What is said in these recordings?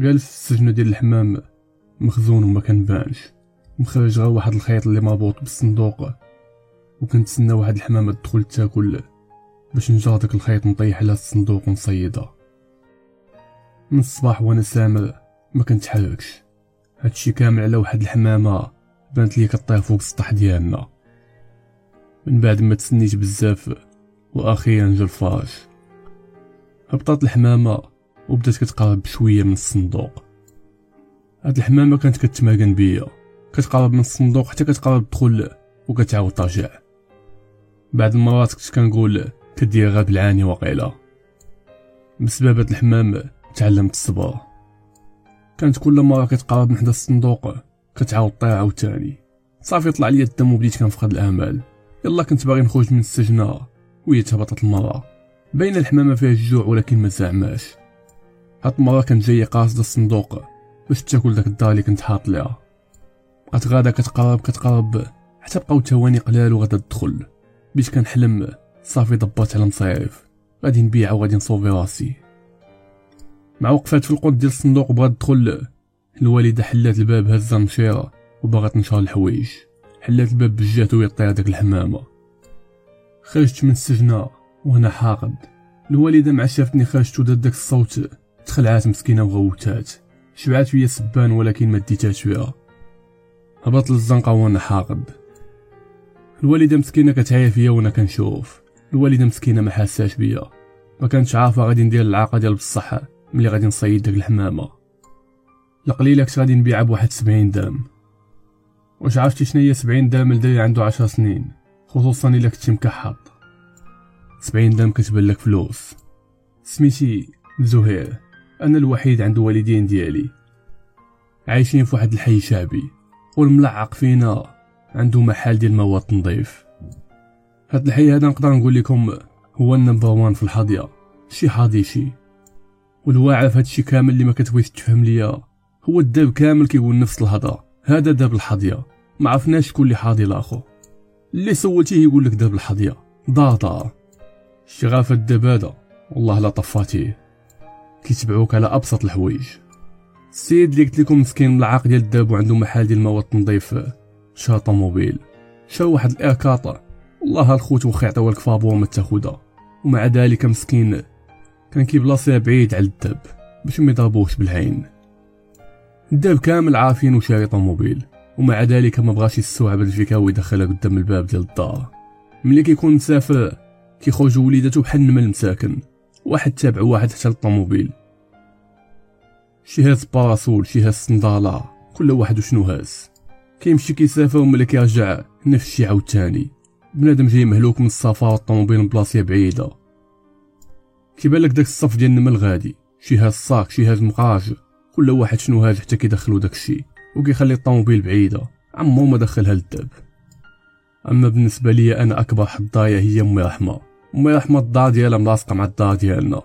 جالس في السجن ديال الحمام مخزون وما كنبانش مخرج غير واحد الخيط اللي مربوط بالصندوق. وكنتسنى واحد الحمامه تدخل تاكل باش نجا داك الخيط نطيح على الصندوق ونصيدها من الصباح وأنا سامر ما كنتحركش. هادشي كامل على واحد الحمامة بانت لي كطير فوق السطح ديالنا. من بعد ما تسنيت بزاف وأخيرا جا الفراش. هبطات الحمامة وبدات كتقرب بشويه من الصندوق. هاد الحمامه كانت كتماكن بيا. كتقرب من الصندوق حتى كتقرب تدخل وكتعاود ترجع. بعد المرات كنت كنقول كدير غير بالعاني وقيله بسبب هاد الحمام تعلمت الصبر. كانت كل مره كتقرب من حدا الصندوق كتعاود طير عاوتاني. صافي طلع لي الدم وبديت كنفقد الامل يلا كنت باغي نخرج من السجن وهي تهبطت المره بين الحمامة فيها الجوع ولكن ما زعماش. هاد المره كانت جاية قاصده الصندوق. باش تاكل داك الدار اللي كنت حاط ليها. بقات غادا كتقرب كتقرب حتى بقاو ثواني قلال وغادا تدخل. بديت كنحلم صافي ضبط على مصايف غادي نبيع وغادي نصوفي راسي. مع وقفات في القود ديال الصندوق وبغات تدخل. الوالده حلات الباب هزا المشيره وبغات تنشر الحوايج. حلات الباب بجات وهي طير داك الحمامة. خرجت من السجن وأنا حاقد. الوالدة مع شافتني خرجت ودات داك الصوت. تخلعات مسكينة وغوتات. شبعات فيا سبان ولكن ما ديتهاش فيها هبط للزنقه وأنا حاقد. الوالدة مسكينة كتعيا فيا وأنا كنشوف. الوالدة مسكينة ما حاساش بيا. ما كانتش عارفة غادي ندير العاقه ديال بصح ملي غادي نصيد داك الحمامة. القليله كنت غادي نبيعها بواحد سبعين درهم واش عرفتي شنو هي سبعين درهم لدري عنده عشر سنين. خصوصا إلا كنتي مكحط. سبعين درهم كتبان لك فلوس. سميتي زهير. أنا الوحيد عند والدين ديالي. عايشين في واحد الحي شعبي والملعق فينا عنده محل ديال مواد تنظيف هاد الحي هذا نقدر نقول لكم هو النمبر وان في الحاضيه شي حاضيشي والواعر في هادشي كامل اللي ما كتبغيش تفهم ليا هو الداب كامل كيقول نفس الهضرة. هذا داب الحاضيه ما عرفناش شكون اللي حاضي لاخو اللي سولتيه يقول لك داب الحاضيه دار دار الداب هذا. والله لا طفاتيه. كيتبعوك على أبسط الحوايج. السيد اللي قلت لكم مسكين ملعاق ديال الداب وعنده محل ديال المواد التنظيف شا طوموبيل شا واحد الايركاطا والله الخوت واخا يعطيو لك فابور ما تاخدها. ومع ذلك مسكين. كان كيبلاصيها بعيد على الدب باش ما يضربوش بالعين. الداب كامل عارفين وشاري طوموبيل ومع ذلك ما بغاش يستوعب الفكرة ويدخلها قدام الباب ديال الدار. ملي كيكون مسافر كيخرجوا وليداتو بحال النمل مساكن. واحد تابع واحد حتى للطوموبيل. شي هاز باراسول شي هاز صندالة كل واحد وشنو هاز كيمشي كيسافر وملي كيرجع نفس الشي عاوتاني. بنادم جاي مهلوك من السفر والطوموبيل من بلاصة بعيدة. كيبان لك داك الصف ديال النمل غادي. شي هاز صاك شي هاز مقاج كل واحد شنو هاز حتى كيدخلو داك الشي. وكيخلي الطوموبيل بعيدة. عمرو ما دخلها للدرب. أما بالنسبة لي أنا أكبر حضاية هي أمي رحمة. امي رحمه الدار ديالها ملاصقة مع الدار ديالنا.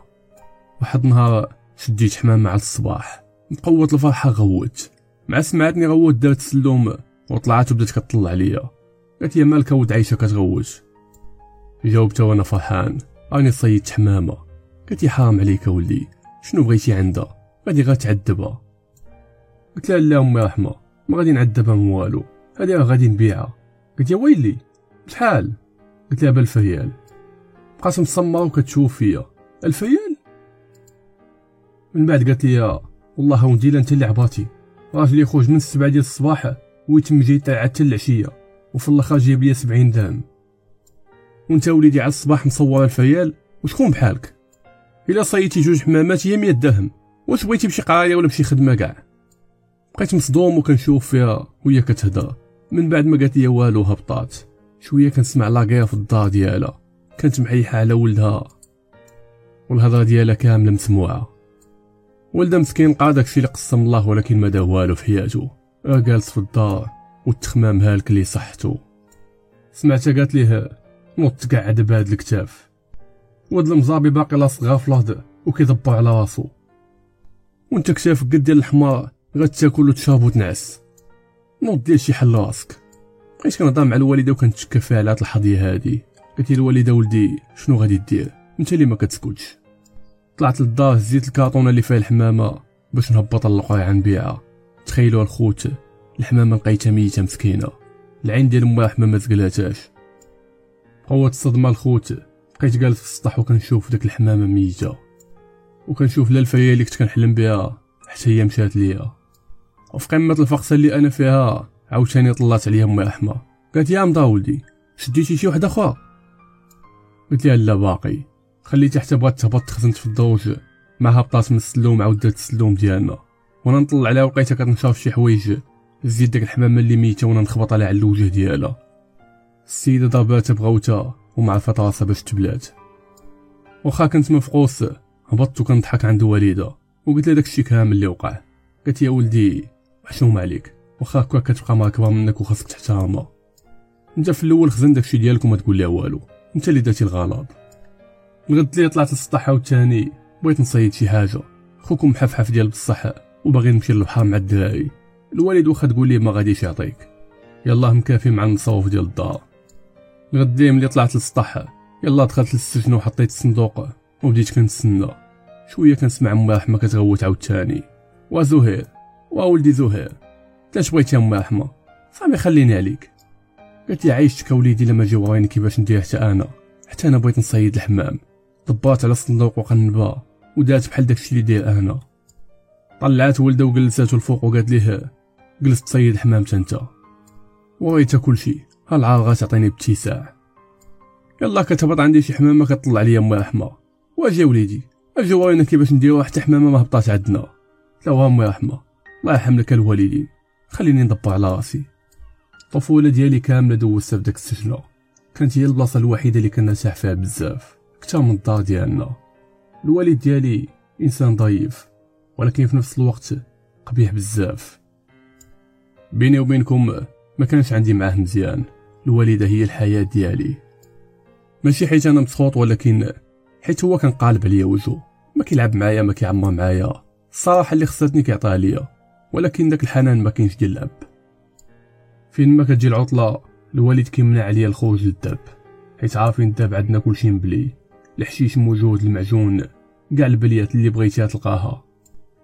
واحد النهار شديت حمام مع الصباح. مقوت الفرحة غوت. مع سمعتني غوت دارت سلوم وطلعت وبدات كتطلع عليا قالت لي مالك ود عايشة كتغوت. جاوبتها وأنا فرحان. راني صيدت حمامة. قالت لي حرام عليك ولدي. شنو بغيتي عندها؟ غادي غير تعذبها. قلت لها لا أمي رحمة ما غادي نعذبها من والو. هادي راه غادي نبيعها. قلت يا ويلي؟ بشحال؟ قلت لها بالف ريال بقات مصمره وكتشوف فيا. الف ريال من بعد قالت لي والله وندير انت اللي عباتي. راجل يخرج من السبعة ديال الصباح ويتم جاي حتى العشية وفي الآخر جايب لي سبعين درهم وانت وليدي على الصباح مصور الفيال وشكون بحالك؟ إلا صيتي جوج حمامات هي مية درهم واش بغيتي بشي قراية ولا بشي خدمة كاع؟ بقيت مصدوم وكنشوف فيها وهي كتهدر من بعد ما قالت لي والو هبطات. شوية كنسمع لاكير في الدار ديالها. كانت محيحة على ولدها. والهضرة ديالها كاملة مسموعة. ولدها مسكين لقى داكشي اللي قسم الله ولكن ما والو في حياته. راه جالس في الدار والتخمام هالك اللي صحتو سمعتها قالت ليه نوض تقعد بهاد الكتاف. ولد المزابي باقي لاصق في الأرض وكيضبع على راسو. وانت كتافك قد ديال الحمار غتاكل وتشرب وتنعس. نوض دير شي حل راسك. بقيت كنهضر مع الوالدة وكنتشكى فيها على هاد الحظيه هادي. قالت لي الوالده ولدي شنو غادي دير؟ انت اللي ما كتسكتش. طلعت للدار هزيت الكارطونه اللي فيها الحمامة باش نهبط القرعه نبيعها. تخيلوا الخوت الحمامة لقيتها ميتة مسكينة. العين ديال أمها ما تقلاتاش قوة الصدمة الخوت بقيت جالس في السطح وكنشوف داك الحمامة ميتة. وكنشوف لا الفرية اللي كنت كنحلم بها حتى هي مشات ليا. وفي قمة الفقسة اللي أنا فيها عاوتاني طلعت عليا أمي رحمة قالت يا مضا ولدي شديتي شي وحدة أخرى؟ قلت لها لا باقي خليتي حتى بغات تهبط تخزنت في الدوج معها هبطات من السلوم عاود دات السلوم ديالنا. وأنا نطلع عليها ولقيتها كتنشر شي حوايج. زيد داك الحمامه اللي ميته وأنا نخبط عليها على الوجه ديالها السيدة ضرباتها بغوتها ومع راسها باش تبلات. واخا كنت مفقوس هبطت وكنضحك عند والدة وقلت لها داكشي كامل اللي وقع. قالت يا ولدي محشوم عليك. واخا هكا كتبقى ما كبر منك وخاصك تحترمها. انت في الأول خزن داكشي ديالك وما تقول لها والو. انت اللي درتي الغلط. الغد اللي طلعت للسطح عاوتاني بغيت نصيد شي حاجة. خوكم محفحف ديال بصح وباغي نمشي للبحر مع الدراري. الوالد واخا تقول ليه ما غاديش يعطيك. يلاه مكافي مع المصروف ديال الدار. الغد ملي طلعت للسطح يلا دخلت للسجن وحطيت الصندوق وبديت كنتسنى. شوية كنسمع امي رحمة كتغوت عاوتاني وزهير وولدي زهير كاش بغيتي امي رحمة؟ صافي خليني عليك. قالت لي عايشتك وليدي لما جي وريني كيفاش ندير حتى أنا. حتى أنا بغيت نصيد الحمام. دبرت على الصندوق وقنبها ودات بحال داكشي اللي داير أنا. طلعت ولدة وجلساتو الفوق وقالت ليه جلس تصيد حمام أنت. وريتها كلشي ها العار تعطيني باتساع يلا كتهبط عندي شي حمامه كطلع عليا أمي رحمة. واجي وليدي. أجي ورينا كيفاش نديرو حتى حمامة ما هبطات عندنا. لا أمي رحمة. الله يرحم لك الوالدين. خليني ندبر على راسي. الطفولة ديالي كاملة دوزتها في داك السجن كانت هي البلاصة الوحيدة اللي كنرتاح فيها بزاف. أكثر من الدار ديالنا. الوالد ديالي إنسان ضعيف ولكن في نفس الوقت قبيح بزاف. بيني وبينكم ما كانش عندي معاه مزيان. الوالدة هي الحياة ديالي. ماشي حيت أنا مسخوط ولكن حيت هو كان قالب عليا وجهو ما كيلعب معايا ما كيعمر معايا. الصراحة اللي خصتني كيعطيها ليا. ولكن داك الحنان ما كاينش ديال الأب. فين ما كتجي العطلة الوالد كيمنع عليا الخروج للداب حيت عارفين الداب عندنا كلشي مبلي. الحشيش موجود المعجون كاع البليات اللي بغيتيها تلقاها.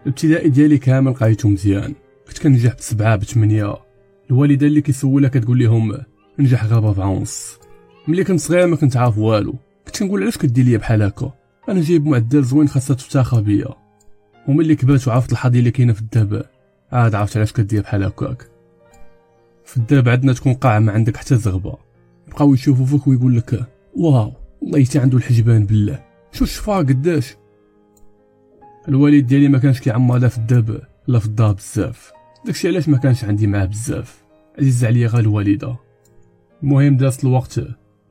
الابتدائي ديالي كامل قايتو مزيان. كنت كنجح بسبعة بثمانية الوالدة اللي كيسولها كتقول لهم نجح غير بربعة ونص ملي كنت صغير ما كنت عارف والو. كنت كنقول علاش كدير ليا بحال هكا؟ أنا جايب معدل زوين خاصها تفتخر بيا. وملي كبرت وعرفت الحظي اللي كاينة في الداب عاد عرفت علاش كدير بحال هكاك. في الداب عندنا تكون قاعة ما عندك حتى زغبة يبقاو يشوفوا فيك ويقول لك واو والله حتى عنده الحجبان بالله. شو الشفار قداش؟ الوالد ديالي ما كانش كيعمر لا في الداب لا في الدار بزاف. داكشي علاش ما كانش عندي معاه بزاف. عزيز عليا غير الوالدة. المهم داز الوقت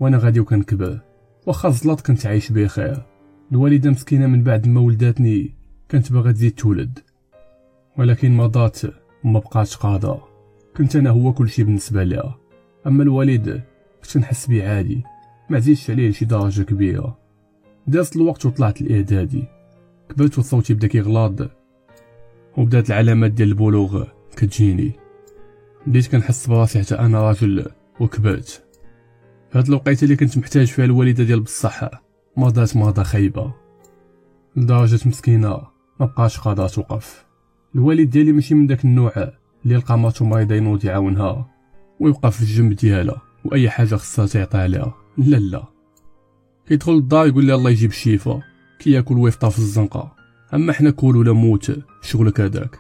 وأنا غادي وكنكبر. واخا الزلاط كنت عايش بخير الوالدة مسكينة من بعد ما ولداتني كانت باغا تزيد تولد. ولكن مضات وما بقاتش قاده كنت أنا هو كلشي بالنسبة لها أما الوالد كنت نحس بيه عادي ما عزيزش عليه لشي درجة كبيرة. داز الوقت وطلعت الإعدادي. كبرت وصوتي بدأ كيغلاض وبدأت العلامات ديال البلوغ كتجيني. بديت كنحس براسي حتى أنا راجل وكبرت. هاد الوقيتة اللي كنت محتاج فيها الوالدة ديال بصحة مرضات مرضى خايبة. لدرجة مسكينة ما بقاش قادرة توقف. الوالد ديالي ماشي من داك النوع اللي يلقى مرتو مريضه ينوض يعاونها ويوقف في الجنب ديالها وأي حاجة خصها تعطي عليها لا لا. كيدخل للدار يقول لي الله يجيب الشفا كياكل ويفطر في الزنقة. أما حنا كول ولا موت شغلك هداك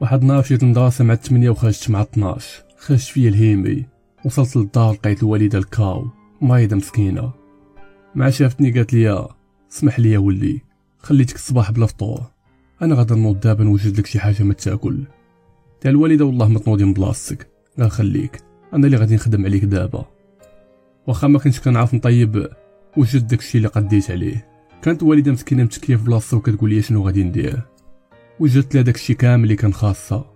واحد النهار مشيت للمدرسة مع الثمانية وخرجت مع 12 خرجت فيا الهيمي. وصلت للدار لقيت الوالدة الكاو مريضة مسكينة. مع شافتني قالت لي اسمح لي ولي. خليتك الصباح بلا فطور. أنا غادا نوض دابا نوجد لك شي حاجة ما تاكل. تا الوالده والله من بلاصتك. غير خليك. أنا اللي غادي نخدم عليك دابا. واخا ما كنتش كنعرف نطيب وجد داكشي اللي قديت عليه. كانت والدة مسكينة متكية في بلاصتها وكتقول لي شنو غادي ندير. وجدت لها داكشي كامل اللي كان خاصها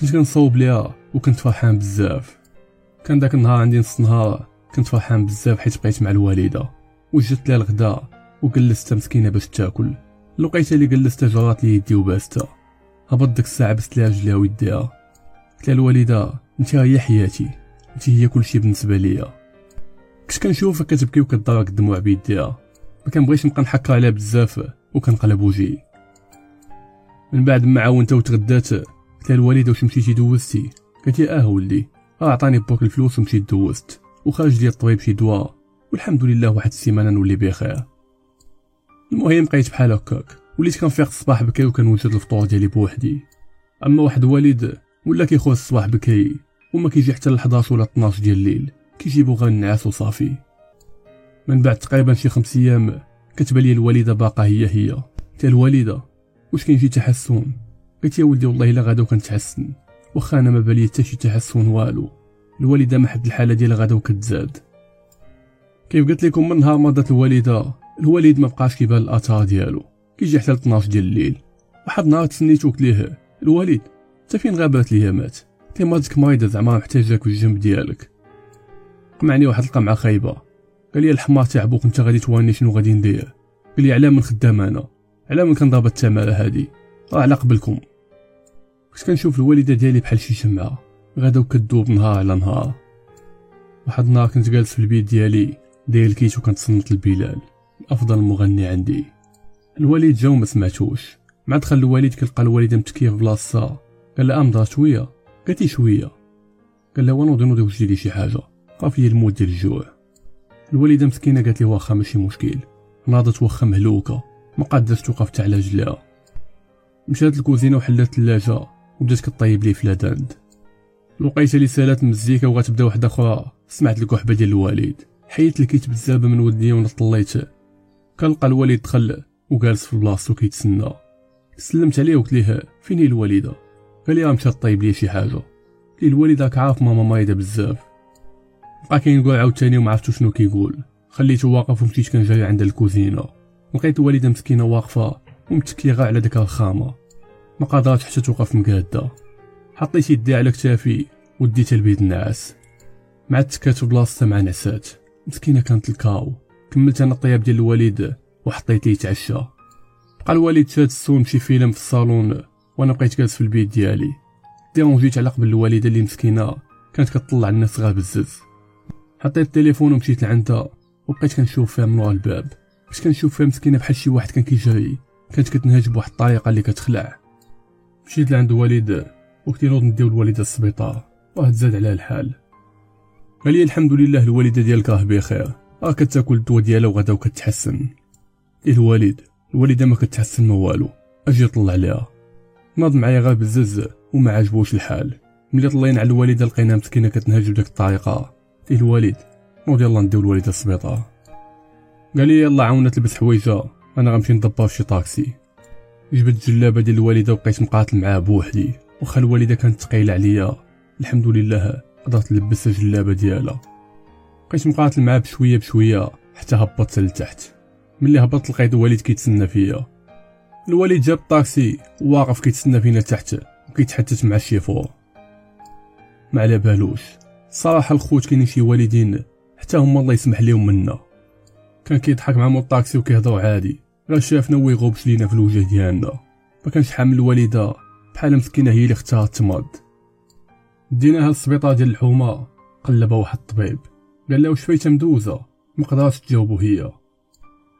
كنت كنصوب ليها وكنت فرحان بزاف. كان داك النهار عندي نص نهار كنت فرحان بزاف حيت بقيت مع الوالدة. وجدت لها الغدا وجلستها مسكينة باش تاكل. لقيتها اللي جلستها جرات لي يدي وباستها. هبط ديك الساعة بست لها رجليها ويديها قلت لها الوالدة أنت هي حياتي. انت هي كلشي بالنسبة ليا كنت كنشوفها كتبكي وكتضرق الدموع بيديها ما كنبغيش نبقى نحكر عليها بزاف وكنقلب وجهي. من بعد ما عاونت وتغدات قلت لها الوالدة واش مشيتي دوزتي؟ قالت لي آه ولدي. آه عطاني باك الفلوس ومشيت دوزت. وخرج لي الطبيب شي دواء. والحمد لله واحد السيمانة نولي بخير. المهم بقيت بحال هكاك. وليت كنفيق الصباح بكري وكنوجد الفطور ديالي بوحدي. أما واحد الوالد ولا كيخرج الصباح بكري وما كيجي حتى ل 11 ولا 12 ديال الليل كيجيبو غير النعاس وصافي. من بعد تقريبا شي خمس أيام كتبان لي الوالدة باقا هي هي. تا الوالدة واش كاين شي تحسن؟ قلت يا ولدي والله إلا غدا وكنتحسن. واخا أنا ما بالي حتى شي تحسن والو. الوالدة ما حد الحالة ديال غدا وكتزاد. كيف قلت لكم من نهار مرضت الوالدة الوالد ما بقاش كيبان الآثار ديالو. كيجي حتى ل 12 ديال الليل. واحد النهار تسنيتو قلت ليه الوالد انت فين غابات الايامات انت مرضك مريضة زعما محتاجاك في الجنب ديالك. قمعني واحد القمعة خايبة. قال لي الحمار تاع بوك انت غادي تواني شنو غادي ندير. قال لي على من خدام أنا؟ على من كنضرب التمارة هادي؟ راه على قبلكم. كنت كنشوف الوالدة ديالي بحال شي شمعة. غادا وكدوب نهار على نهار. واحد النهار كنت جالس في البيت ديالي داير ال kit وكنتصنت لبلال. أفضل مغني عندي. الوالد جا وما سمعتوش. مع دخل الوالد كلقى الوالده متكيه في بلاصتها قال لها أمضى شوية. قالت شوية. قال لها ونوضي نوضي وجدي لي شي حاجة. خاف لي الموت ديال الجوع. الوالده مسكينة قالت لي واخا ماشي مشكل. ناضت واخا مهلوكة. ما قادرش توقف حتى على رجلها مشات للكوزينة وحلات الثلاجة. وبدات كطيب لي في لاداند الوقيته اللي سالات مزيكا وغتبدا وحدة أخرى. سمعت الكحبه ديال الوالد حيت الكيت بزاف من ودني وأنا كنلقى الوالد دخل وجالس في بلاصتو كيتسنى سلمت عليه وقلت ليه فين هي الوالدة؟ قال لي مشات طيب لي شي حاجة. لي الوالدة عارف ماما مريضه بزاف. بقى كينقول عاوتاني وما عرفتو شنو كيقول. خليته واقف ومشيت كنجري عند الكوزينة. لقيت الوالدة مسكينة واقفة ومتكيه غير على ديك الخامة. ما قادراتش حتى توقف مقادة. حطيت يدي على كتافي وديت البيت النعاس مع تكات بلاصتها مع نعسات مسكينة كانت الكاو. كملت أنا الطياب ديال الوالد. وحطيت يتعشى. بقى الوالد شاد السون شي فيلم في الصالون وأنا بقيت جالس في البيت ديالي. ديرونجيت على قبل الوالده اللي مسكينة. كانت كتطلع الناس غير بزز. حطيت التليفون ومشيت لعندها. وبقيت كنشوف فيها من ورا الباب. باش كنشوف فيها مسكينة بحال شي واحد كان كيجري. كانت كتنهج بواحد الطريقة اللي كتخلع. مشيت لعند الوالد وقلت نوض نديو الوالدة للسبيطار. واه تزاد عليها الحال. قال لي الحمد لله الوالدة ديالك راه بخير. راه كتاكل الدواء ديالها وغدا وكتحسن. الوالد الوالده ما كتحسن ما والو أجي طلع عليها ناض معايا غير بزز وما عجبوش الحال. ملي طلينا على الوالده لقيناها مسكينة كتنهج بديك الطريقة. الوالد نوض يلا نديو الوالده للسبيطار قال لي يلا عاونا تلبس حوايجها أنا غنمشي ندبر شي طاكسي. جبت الجلابه ديال الوالده وبقيت مقاتل معاه بوحدي. واخا الوالده كانت ثقيلة عليا. الحمد لله قدرت نلبسها الجلابة ديالها. بقيت مقاتل معاه بشوية بشوية. حتى هبطت لتحت. ملي هبطت لقيت الوالد كيتسنى فيا. الوالد جاب الطاكسي واقف كيتسنى فينا تحت وكيتحدث مع الشيفور ما على بالوش. صراحة الخوت كاينين شي والدين حتى هما الله يسمح ليهم منا. كان كيضحك مع مول الطاكسي وكيهضروا عادي. غير شافنا ويغوبش لينا في الوجه ديالنا. ما كانش حامل الوالدة. بحال مسكينة هي اللي اختارت تمرض. ديناها للسبيطار ديال الحومة. قلبها واحد الطبيب. قال لها واش فايتة مدوزة؟ ما قدراتش تجاوبو هي.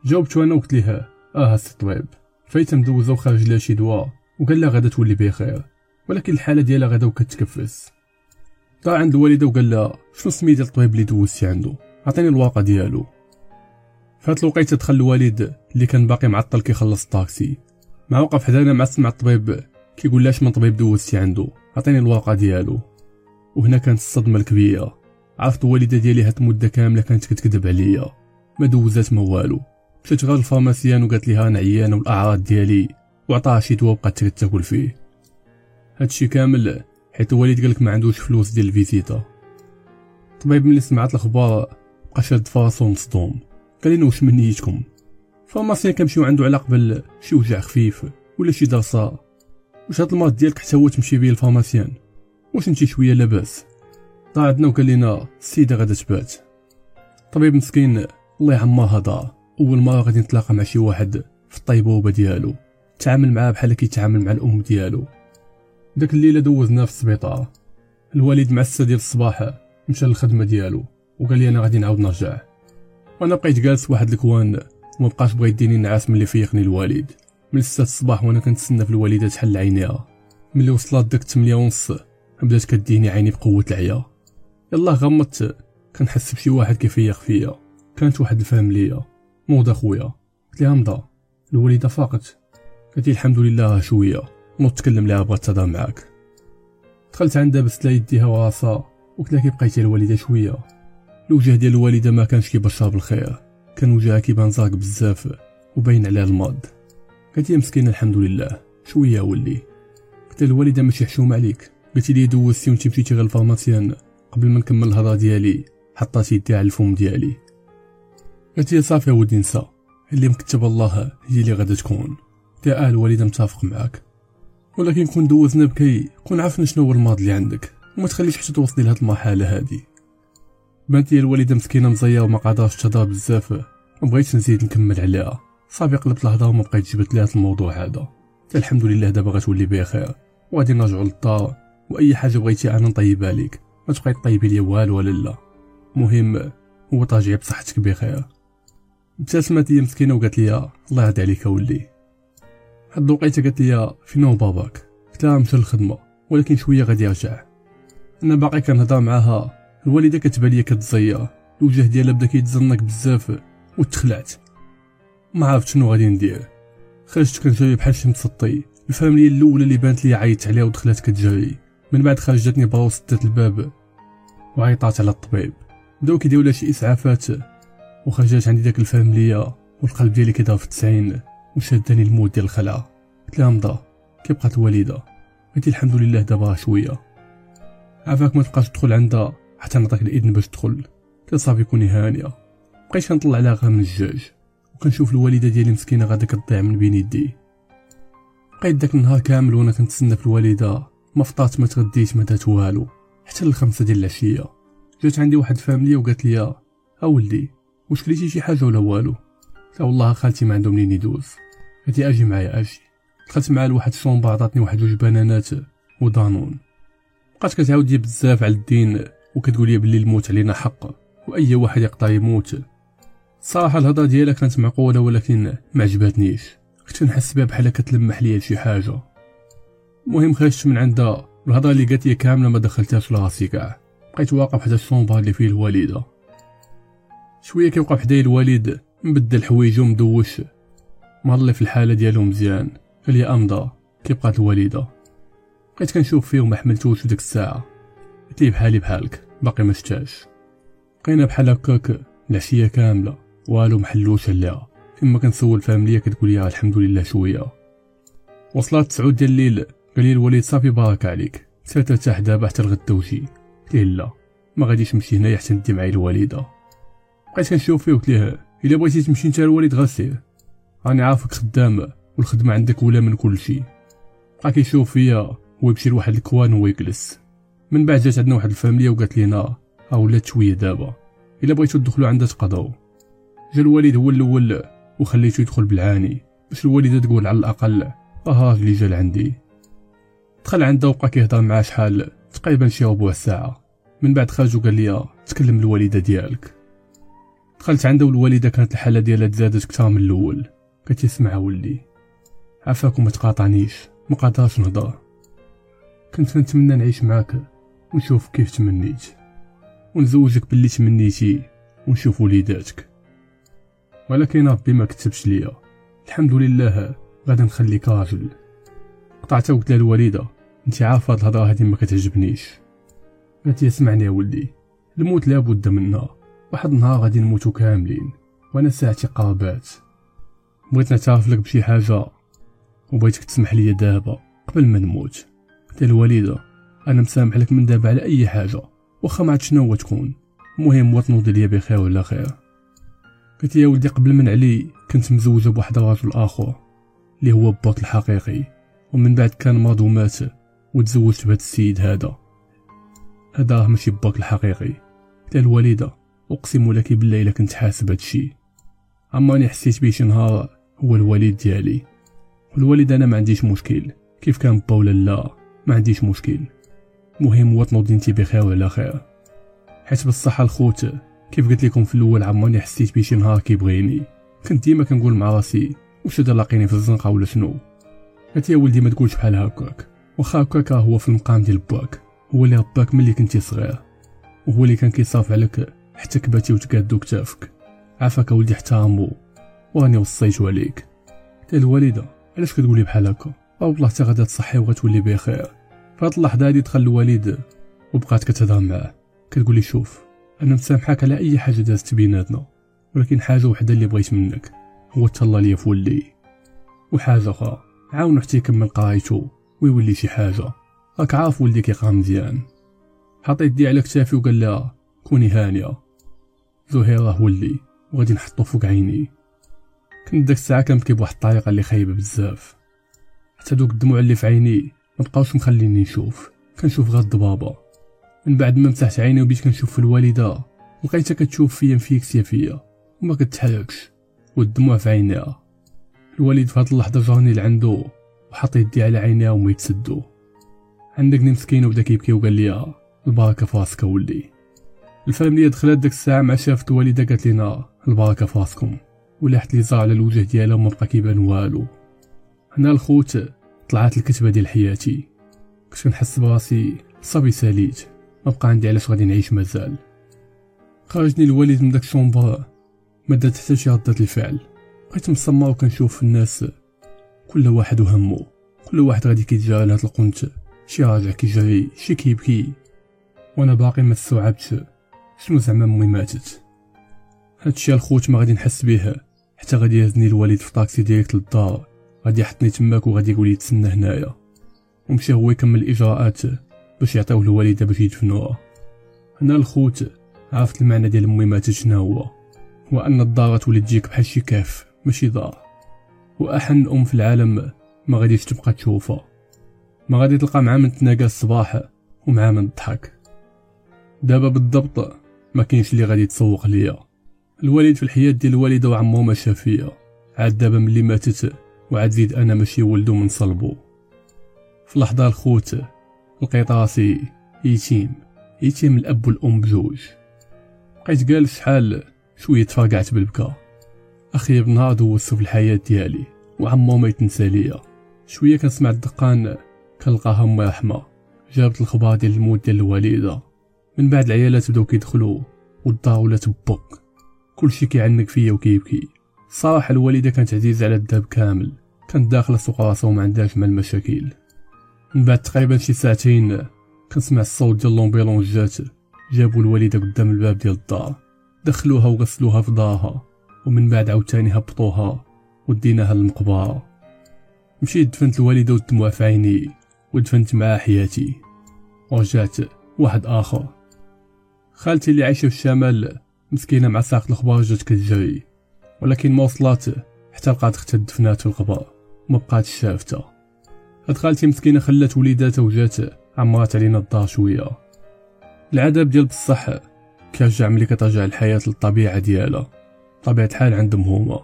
جاوبتو أنا وقلت ليها آه الطبيب فايته مدوزه وخارج لها شي دواء وقال لها غادا تولي بخير ولكن الحالة ديالها غادا وكتكفس. طلع عند الوالدة وقال لها شنو سمي ديال الطبيب اللي دوزتي عنده؟ عطيني الواقع ديالو. فهاد الوقيتة دخل الوالد اللي كان باقي معطل كيخلص الطاكسي. مع وقف حدانا مع سمع الطبيب كيقول لاش من طبيب دوزتي عنده؟ عطيني الواقع ديالو. وهنا كانت الصدمة الكبيرة. عرفت الوالدة ديالي هاد المده كاملة كانت كتكذب عليا. ما دوزات ما والو. مشات غير ال pharmacien وقالت ليها أنا عيانه والأعراض ديالي وعطاها شي دواء بقات تاكل فيه. هادشي كامل حيت الوالد قالك ما عندوش فلوس ديال الفيزيتا. الطبيب ملي سمعت الأخبار بقى شاد فراسو مصدوم. قال لنا واش من نيتكم. pharmacien كنمشيو عنده على قبل شي وجع خفيف ولا شي درصه واش هاد المرض ديالك حتى هو تمشي بيه ال pharmacien؟ واش انت شوية لاباس؟ عندنا وقال لنا السيدة غادا تبات. طبيب مسكين الله يعمرها دار أول مرة غادي نتلاقى مع شي واحد في الطيبوبة ديالو. تعامل معاه بحال كيتعامل مع الأم ديالو. داك الليلة دوزناه في السبيطار. الوالد مع الستة ديال الصباح مشى للخدمة ديالو وقال لي أنا غادي نعاود نرجع. وأنا بقيت جالس واحد الكوان وما بقاش بغا يديني نعاس ملي فيقني الوالد. من ستة الصباح وأنا كنتسنى في الوالدة تحل عينيها ملي وصلت داك 8 ونص بدات كديني عيني بقوة العيا. يلا غمضت. كنحس بشي واحد كيفيق فيا كانت واحد الفهم ليا. موضة خويا. قلت لها مضى. الوالدة فاقت. قالت الحمد لله شوية. نوض تكلم لها بغات تهضر معاك. دخلت عندها بست ليها يديها وراسها وقلت لها كي بقيتي الوالدة شوية. الوجه ديال الوالدة ما كانش كيبشر بالخير. كان وجهها كيبان زرق بزاف. وباين عليها المرض. قالت لي مسكينة الحمد لله. شوية ولدي. قلت الوالدة ماشي حشومه عليك. قلتي لي دوزتي وانت مشيتي غير ال pharmacien قبل ما نكمل الهضرة ديالي حطات يديها على الفم ديالي. قالت لي صافي ولدي نسى اللي كتب الله هي اللي غادا تكون. تا الوالده متفق معاك. ولكن كون دوزنا بكي كون عرفنا شنو هو الماضي اللي عندك. وما تخليش حتى توصلي لهاد المرحلة هادي. بنتي الوالده مسكينة مزية وما قادرش تهضر بزاف. ما بغيتش نزيد نكمل عليها. صافي قلبت الهضره وما بقيتش جبت لها الموضوع هذا. الحمد لله دابا غتولي بخير. وغادي نرجعوا للدار. وأي حاجة بغيتي أنا نطيبها ليك ما تبقاي طيبي ليا والو ولا لا. مهم هو ترجعي بصحتك بخير. ابتسمت هي مسكينة وقالت لي الله يهدي عليك ولي هاد الوقيتة قالت لي فين هو باباك قلت لها مشى للخدمه ولكن شوية غادي يرجع. أنا باقي كنهضر معاها الوالدة كتبان ليا كتزيا الوجه ديالها بدا كيتزنق بزاف وتخلعت. ما عرفت شنو غادي ندير. خرجت كنجري بحال شي متسطي. الفاميليا الأولى اللي بانت لي عيطت عليها ودخلت كتجري. من بعد خرجتني برا وسدات الباب وعيطات على الطبيب. بداو كيديروا لها شي إسعافات. وخرجت عندي داك الفاميليا والقلب ديالي كيضرب في التسعين وشاداني الموت ديال الخلعه قلت لها مضى كي بقات الوالده قلت الحمد لله دابا شوية. عافاك ما تبقاش تدخل عندها حتى نعطيك الإذن باش تدخل. قلت صافي كوني هانية. بقيت كنطلع غير من الجاج وكنشوف الوالده ديالي مسكينة غادا كتضيع من بين يدي. بقيت داك النهار كامل وأنا كنتسنى في الوالده ما فطرت ما تغديت ما درت والو. حتى للخمسة ديال العشية. جات عندي واحد فامليه وقالت لي اولدي واش كليتي شي حاجة ولا والو؟ لا والله خالتي ما عندهم منين يدوز قالت أجي معايا أجي. دخلت معاه لواحد ال chambre عطاتني واحد جوج بنانات ودانون بقات كتعاود لي بزاف على الدين وكتقول لي بلي الموت علينا حق وأي واحد يقدر يموت. صراحة الهضرة ديالها كانت معقولة ولكن ما عجبتنيش. كنت نحس بها بحال كتلمح ليا شي حاجة. المهم خرجت من عندها الهضرة اللي قالت لي كاملة ما دخلتهاش لراسي كاع. بقيت واقف حدا الشومبا اللي فيه الوالدة. شوية كيوقف حدايا الوالد مبدل حوايجو مدوش. مالي في الحالة ديالو مزيان. قال لي أمضى كي بقات الوالدة. بقيت كنشوف فيه وما حملتوش ديك الساعة. قلت بحالي بحالك؟ باقي ما شتاش. بقينا بحال هكاك العشية كاملة. والو محلوش عليها فيما كنسول فامليا كتقول لي الحمد لله شوية. وصلت تسعود ديال الليل. قال لي الوليد صافي بارك عليك. سير ترتاح دابا حتى الغدا وجي قلت لا؟ ما غاديش نمشي هنايا حتى ندي معايا الوالدة. بقيت كنشوف فيه وقلت ليه إلا بغيتي تمشي نتا الوالد غير سير. راني عارفك خدام والخدمة عندك ولا من كل شيء. بقى كيشوف فيا ويمشي لواحد الكوان ويجلس من بعد جات عندنا واحد الفاميليا وقالت لينا ها ولات شوية دابا. إلا بغيتو تدخلوا عندها تقضوا جا الوالد هو الأول وخليتو يدخل بالعاني. باش الوالدة تقول على الأقل آه اللي جا لعندي. دخل عندها وبقى كيهضر معاه شحال تقريبا شي ربع ساعة. من بعد خرج وقال لي تكلم الوالدة ديالك. دخلت عنده والوالده كانت الحالة ديالها تزادت كثر من الأول. قالت اسمع ولي عفاك وما تقاطعنيش ما قادرش نهضر. كنت نتمنى نعيش معاك ونشوف كيف تمنيت. ونزوجك باللي تمنيتي ونشوف وليداتك. ولكن ربي ما كتبش ليا. الحمد لله غادي نخليك راجل. قطعت وقلت لها الوالدة. انت عارفة هاد الهضرة هادي ما كتعجبنيش. قالت لي اسمعني يا ولدي الموت لابد منها واحد النهار غادي نموتو كاملين وأنا ساعتي قربات بغيت نعترف لك بشي حاجة وبغيتك تسمح لي دابا قبل ما نموت. قلت الوالدة أنا مسامح لك من دابا على أي حاجة واخا ما عرفت شنو تكون. المهم هو تنوض ليا بخير ولا خير قلت يا ولدي قبل من علي كنت مزوجة بواحد الرجل آخر اللي هو بوط الحقيقي. ومن بعد كان مرض ومات وتزوجت بهذا السيد هذا. هذا ماشي باك الحقيقي. قلت الوالدة أقسم لك بالله الا كنت حاسب هادشي. عمرني حسيت بيه شي نهار هو الوالد ديالي. والوالد أنا ما عنديش مشكل. كيف كان با ولا لا ما عنديش مشكل. مهم هو تنوض انتي بخير ولا خير. حيت بصح الخوت كيف قلت لكم في الأول عمرني حسيت بيه شي نهار كيبغيني. كنت ديما كنقول مع راسي واش هذا لاقيني في الزنقة ولا شنو؟ قالت يا ولدي ما تقولش بحال هكاك. واخا هكاك هو في المقام ديال باك. هو اللي رباك ملي كنتي صغير. وهو اللي كان كيصاف عليك حتى كباتي وتقادو كتافك عافاك ولدي احترمو وأني وصيتو عليك. قال الوالدة علاش كتقولي بحال هكا؟ والله حتى غادا تصحي وغتولي بخير. فهاد اللحظة هادي دخل الوالد وبقات كتهضر معاه. كتقولي شوف أنا مسامحاك على أي حاجة دازت بيناتنا. ولكن حاجة وحدة اللي بغيت منك هو تهلا ليا في ولدي وحاجة أخرى عاونو حتى يكمل قرايتو ويولي شي حاجة. راك عارف ولدي كيقرا مزيان. حط يدي على كتافي وقال لها كوني هانية. زهير راه ولدي وغادي نحطو فوق عيني. كنت داك الساعة كنبكي بواحد الطريقة اللي خايبة بزاف. حتى دوك الدموع اللي في عيني ما بقاوش مخليني نشوف. كنشوف غير الضبابة. من بعد ما مسحت عيني وبديت كنشوف في الوالدة لقيتها كتشوف فيا مفيكسيه فيا وما كتحركش. والدموع في عينيها. الوالد في هاد اللحظة جاني لعندو وحط يدي على عينيها وما يتسدو. عندك مسكين وبدا كيبكي وقال لي البركة في راسك ولدي. الفاميليا دخلت ديك الساعة ملي شافت الوالده قالت لنا البركة في راسكم. ولحت لي على الوجه ديالها وما بقى كيبان والو. هنا الخوت طلعت الكتبة ديال حياتي. كنت كنحس براسي صافي ساليت ما بقى عندي علاش غادي نعيش مازال. خرجني الوالد من داك ال chambre ما درت حتى شي ردة الفعل. بقيت مصمر وكنشوف الناس كل واحد وهمو. كل واحد غادي كيتجرى لهاد القنت. شي راجع كيجري شي كيبكي. وأنا باقي ما استوعبتش شنو زعما امي ماتت هادشي الخوت ما غادي نحس به حتى غادي يهزني الوالد في طاكسي direct للدار. غادي يحطني تماك وغادي يقول لي تسنى هنايا. ومشى هو يكمل الاجراءات باش يعطيوه الوالده باش يدفنوها هنا الخوت عرفت المعنى ديال امي ماتت شنو هو. هو أن الدار تولي تجيك بحال شي كاف ماشي دار. وأحن أم في العالم ما غاديش تبقى تشوفها ما غادي تلقى مع من تناقى الصباح ومع من تضحك دابا بالضبط ما كاينش اللي غادي يتسوق ليا. الوالد في الحياة ديال الوالده وعمو ما شاف فيا عاد دابا ملي ماتت وعاد زيد أنا ماشي ولدو من صلبو. في لحظة الخوت لقيت راسي يتيم يتيم الأب والأم بجوج. بقيت جالس شحال شوية تفرقعت بالبكا. أخيب نهار دوزتو في الحياة ديالي وعمرو ما يتنسى ليا. شوية كنسمع الدقان كنلقاها امي رحمة. جابت الخبار ديال الموت ديال الوالدة. من بعد العيالات بداو كيدخلوا والدار بوك كلشي كيعنق فيا وكيبكي. صراحة الوالدة كانت عزيزة على الدرب كامل. كانت داخله سوق راسها وما عندهاش مع المشاكل من بعد تقريبا شي ساعتين كنسمع الصوت ديال لومبيلونس جات. جابوا الوالدة قدام الباب ديال الدار. دخلوها وغسلوها في دارها. ومن بعد عاوتاني هبطوها وديناها للمقبرة. مشيت دفنت الوالدة والدموع في عيني ودفنت معها حياتي. ورجعت واحد آخر. خالتي اللي عايشة في الشمال مسكينة مع ساق الخبار جات كتجري ولكن ما وصلات حتى لقات اختها دفنات في القبر ما بقاتش شافتها هاد خالتي مسكينة خلات وليداتها وجات عمرات علينا الدار شوية. العذاب ديال بصح كيرجع ملي كترجع الحياة للطبيعة ديالها طبيعة الحال عندهم هما.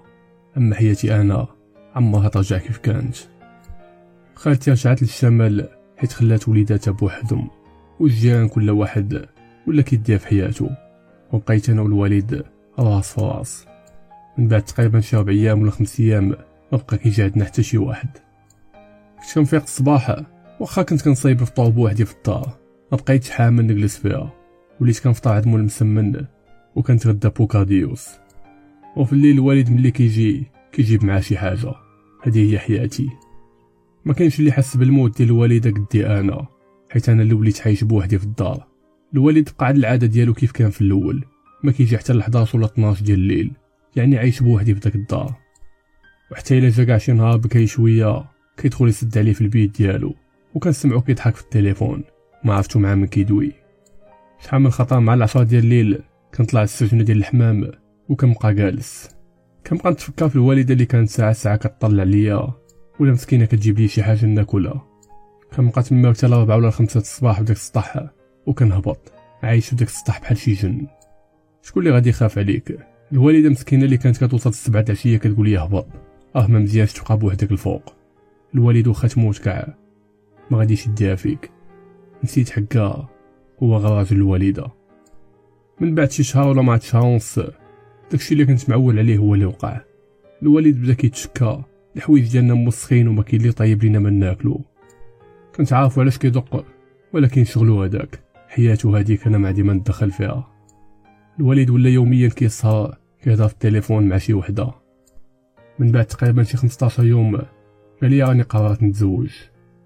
أما حياتي أنا عمرها ترجع كيف كانت. خالتي رجعت للشمال حيت خلات وليداتها بوحدهم والجيران كل واحد ولا كيدير في حياته. وبقيت أنا والوالد راس في راس من بعد تقريبا شي ربع أيام ولا خمس أيام ما بقى كيجي عندنا حتى شي واحد. كنت كنفيق الصباح واخا كنت كنصايب فطور بوحدي في الدار. ما بقيتش حامل نجلس فيها وليت كنفطر عند مول مسمن وكنتغدى bocadillos. وفي الليل الوالد ملي كيجي كيجيب معاه شي حاجة. هذه هي حياتي. ما كاينش اللي حس بالموت ديال الوالده قدي أنا حيت أنا اللي وليت عايش بوحدي في الدار. الوالد بقى العادة ديالو كيف كان في الأول. ما كيجي حتى ل 11 ولا 12 ديال الليل. يعني عايش بوحدي في داك الدار. وحتى إلا جا كاع شي نهار بكاي شوية كيدخل يسد عليه في البيت ديالو. وكنسمعو كيضحك في التليفون. ما عرفتو مع من كيدوي. شحال من خطره مع العشرة ديال الليل. كنطلع السجنه ديال الحمام. وكنبقى جالس. كنبقى نتفكر في الوالدة اللي كانت ساعة ساعة كطلع ليا. ولا مسكينة كتجيب لي شي حاجة ناكلها. كنبقى تما حتى لربعة ولا خمسة الصباح بداك السطح وكنهبط. عايش بداك السطح بحال شي جن. شكون اللي غادي يخاف عليك؟ الوالدة مسكينة اللي كانت كتوصل السبعة العشيه كتقول لي هبط آه ما مزيانش تبقى بوحدك الفوق. الوالد واخا تموت كاع. ما غاديش يديها فيك. نسيت حكا هو غراج الوالدة. من بعد شي شهر ولا ما شهر ونص داكشي اللي كنت معول عليه هو اللي وقع. الوالد بدا كيتشكى. الحوايج ديالنا موسخين وما كاين اللي طيب لينا ما ناكلو. كنت عارف علاش كيدق ولكن شغلو هداك. حياته هاديك أنا ما عندي ما ندخل فيها. الوالد ولا يوميا كيصحى كيهضر في التليفون مع شي وحدة. من بعد تقريبا شي 15 يوم قال لي راني قررت نتزوج.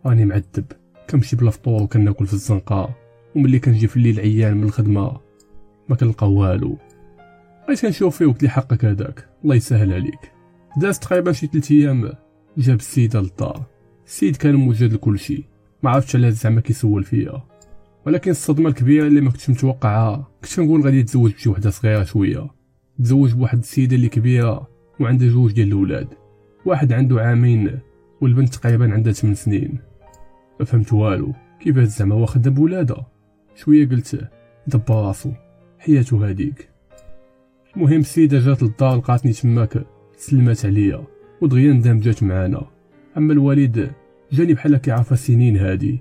راني معذب. كنمشي بلا فطور وكناكل في الزنقة. وملي كنجي في الليل عيان من الخدمة. ما كنلقى والو. بغيت كنشوف فيه وقلت لي حقك هداك الله يسهل عليك. داز تقريبا شي 3 أيام. جاب السيدة للدار. السيد كان موجد لكلشي. ما عرفتش علاش زعما كيسول فيا. ولكن الصدمة الكبيرة اللي ما كنتش متوقعها كنت كنقول غادي يتزوج بشي وحدة صغيرة شوية. تزوج بواحد السيدة اللي كبيرة وعندها جوج ديال الأولاد. واحد عنده عامين والبنت تقريبا عندها 8 سنين. ما فهمت والو. كيفاش زعما هو خدام بولادها شوية قلت دبر راسو. حياته هاديك. المهم السيدة جات للدار لقاتني تماك. سلمات عليا. ودغيا اندمجات معانا. أما الوالد جاني بحال كيعرف سنين هادي.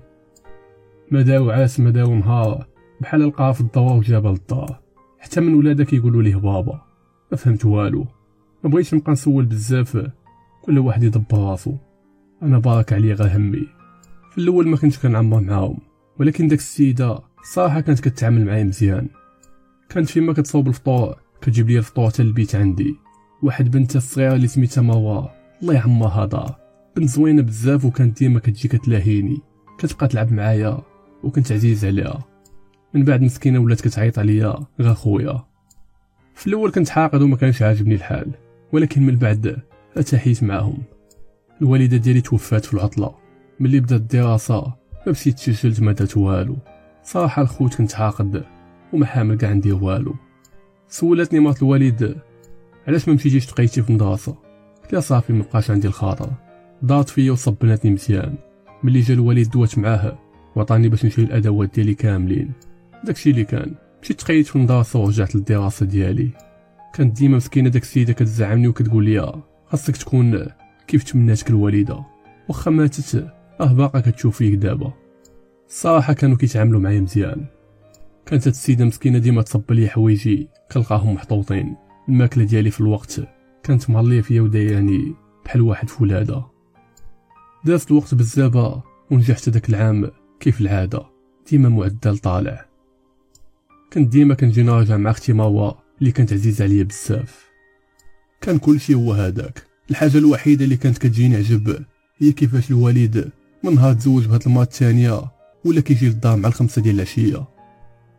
ما داو عاس ما داو نهار بحال لقاها في الدوار وجابها للدار حتى من ولادها كيقولوا ليه بابا. ما فهمت والو. ما بغيتش نبقى نسول بزاف. كل واحد يدبر راسو. أنا بارك عليا غير همي. في الأول ما كنتش كنعمر معاهم ولكن داك السيدة صراحة كانت كتعامل معايا مزيان. كانت فيما كتصوب الفطور كتجيب لي الفطور حتى البيت عندي. واحد بنتها الصغيره اللي سميتها مروة. الله يعمرها دار. بنت زوينة بزاف وكانت ديما كتجي كتلاهيني. كتبقى تلعب معايا. وكنت عزيز عليها. من بعد مسكينة ولات كتعيط عليا غا خويا. في الأول كنت حاقد وما كانش عاجبني الحال ولكن من بعد ارتحيت معاهم. الوالدة ديالي توفات في العطلة. ملي بدات الدراسة ما بسيت تسجلت ما درت والو. صراحة الخوت كنت حاقد وما حامل كاع ندير والو. سولتني مرات الوالد علاش ما مشيتيش تقيتي في المدرسة؟ قلت صافي مبقاش عندي الخاطر. دارت فيا وصبناتني مزيان. ملي جا الوالد دوات معاه وعطاني باش نشري الادوات ديالي كاملين. داكشي اللي كان. مشيت تقيت في المدرسة ورجعت للدراسة ديالي. كانت ديما مسكينة داك السيدة كتزعمني وكتقول لي خاصك تكون كيف تمناتك الوالدة. واخا ماتت آه باقا كتشوف فيك دابا. الصراحة كانوا كيتعاملوا معايا مزيان. كانت السيدة مسكينة ديما تصب لي حوايجي كنلقاهم محطوطين. الماكلة ديالي في الوقت كانت مهليه فيا وداياني بحال واحد فولادة. دازت الوقت بزاف ونجحت داك العام كيف العادة؟ ديما معدل طالع. كنت ديما كنجي نراجع مع أختي مروه اللي كانت عزيزة عليا بزاف. كان كلشي هو هذاك. الحاجة الوحيدة اللي كانت كتجيني عجب هي كيفاش الوالد من نهار تزوج بهاد المرة الثانية ولا كيجي للدار مع الخمسة ديال العشية.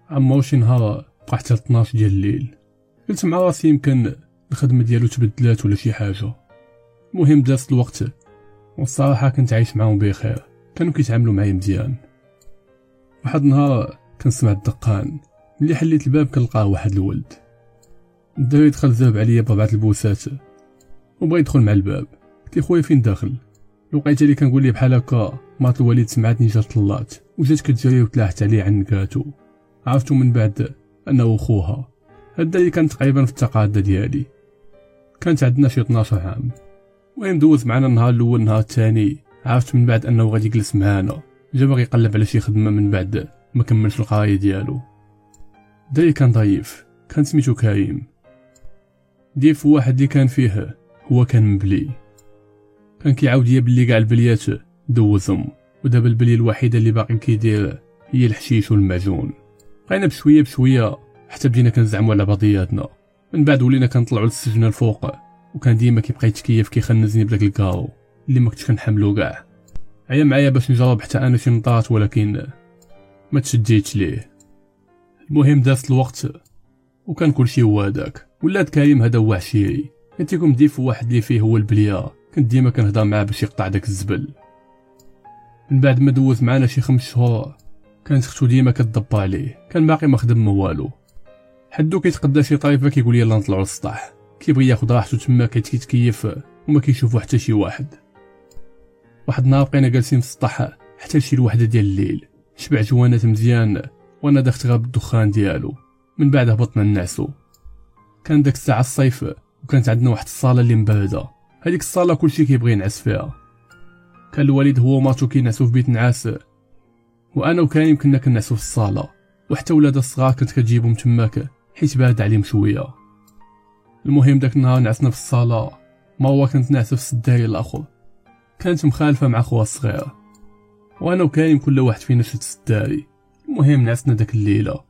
عمو شي نهار بقى حتى 12 ديال الليل. قلت مع راسي يمكن الخدمة ديالو تبدلات ولا شي حاجة. المهم دازت الوقت. والصراحة كنت عايش معاهم بخير. كانوا كيتعاملوا معايا مزيان. واحد النهار كنسمع الدقان. ملي حليت الباب كنلقاه واحد الولد. الدري دخل زاب عليا ببعض البوسات. وبغى يدخل مع الباب. قلت خويا فين داخل؟ الوقيته اللي كنقول ليه بحال هكا. مات الوالد سمعتني جات طلات وجات كتجري وتلاحت عليه عنكاتو عرفتو من بعد أنه خوها. هدا اللي كان تقريبا في التقاعد ديالي. كانت عندنا شي 12 عام. المهم دوز معنا النهار الأول النهار الثاني. عرفت من بعد أنه غادي يجلس معانا. جا باغي يقلب على شي خدمة من بعد ما كملش القرايه ديالو. الدري كان ضعيف كان سميتو كريم. défaut واحد اللي كان فيه هو كان مبلي. كان كيعاود ليا بلي كاع البليات دوزهم ودابا البلية الوحيدة اللي باقي كيدير هي الحشيش والمعجون. بقينا بشوية بشوية حتى بدينا كنزعموا على بعضياتنا. من بعد ولينا كنطلعوا للسجن الفوق وكان ديما كيبقى يتكيف كيخنزني بداك الكاو اللي ما كنتش كنحملو كاع عيا معايا باش نجرب حتى أنا شي نطات ولكن ما تشديتش ليه. المهم دازت الوقت وكان كلشي هو هداك ولاد كريم هذا هو عشيري كنتيكم ديف واحد اللي فيه هو البلية. كنت ديما كنهضر معاه باش يقطع داك الزبل. من بعد ما دوز معانا شي خمس شهور كانت اختو ديما كتدبر عليه. كان باقي ما خدم والو. حدو كيتقدا شي طريفة كيقول يلا نطلعو للسطح كيبغي ياخد راحتو تما كيتكيف وما كيشوفو حتى شي واحد. واحد النهار بقينا جالسين في السطح حتى لشي الوحده ديال الليل. شبع جوانات مزيان وأنا دخت غير بالدخان ديالو. من بعد هبطنا نعسو كان داك الساعة الصيف وكانت عندنا واحد الصالة اللي مبرده هذيك الصالة كلشي كيبغي ينعس فيها. كان الوالد هو وماتو كينعسو في بيت نعاس. وأنا وكريم كنا كنعسو في الصالة. وحتى ولاد الصغار كنت كتجيبهم تماك حيت بارد عليهم شوية. المهم داك النهار نعسنا في الصالة. ما هو كانت نعسة في السداري الآخر. كانت مخالفة مع خوها الصغيرة وأنا وكاين كل واحد فينا شد السداري المهم نعسنا داك الليلة.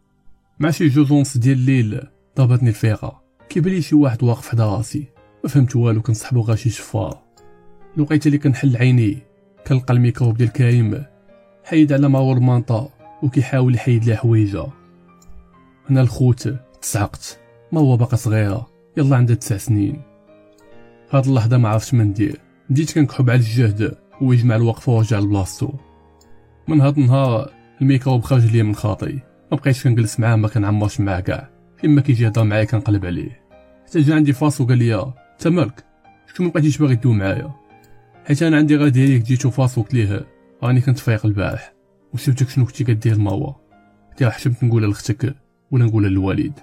مع شي جوج ديال الليل ضربتني الفيقة. كيبان شي واحد واقف حدا راسي. ما فهمت والو كنصحبو غير شي شفار. لقيت اللي كنحل عيني. كنلقى الميكروب ديال كريم حيد على ماور مانطا وكيحاول يحيد لي حويجه أنا الخوت تسعقت مازال باقا صغيرة؟ يلا عندها تسع سنين. هاد اللحظة ما عرفتش ما ندير. بديت كنكحب على الجهد ويجمع الوقفه ورجع لبلاصتو. من هاد النهار الميكروب خرج ليا من خاطي. ما بقيتش كنجلس معاه ما كنعمرش معاه كاع. فين ما كيجي يهضر معايا كنقلب عليه. حتى جا عندي فاس وقال لي انت مالك؟ شكون ما بقيتيش باغي تدوي معايا؟ حيت أنا عندي غير ديالك جيتو فاس وقلت ليه راني كنت فايق البارح. وشفتك شنو كنتي كدير ماوا قلت له حشمت نقولها لختك ولا نقولها للوالد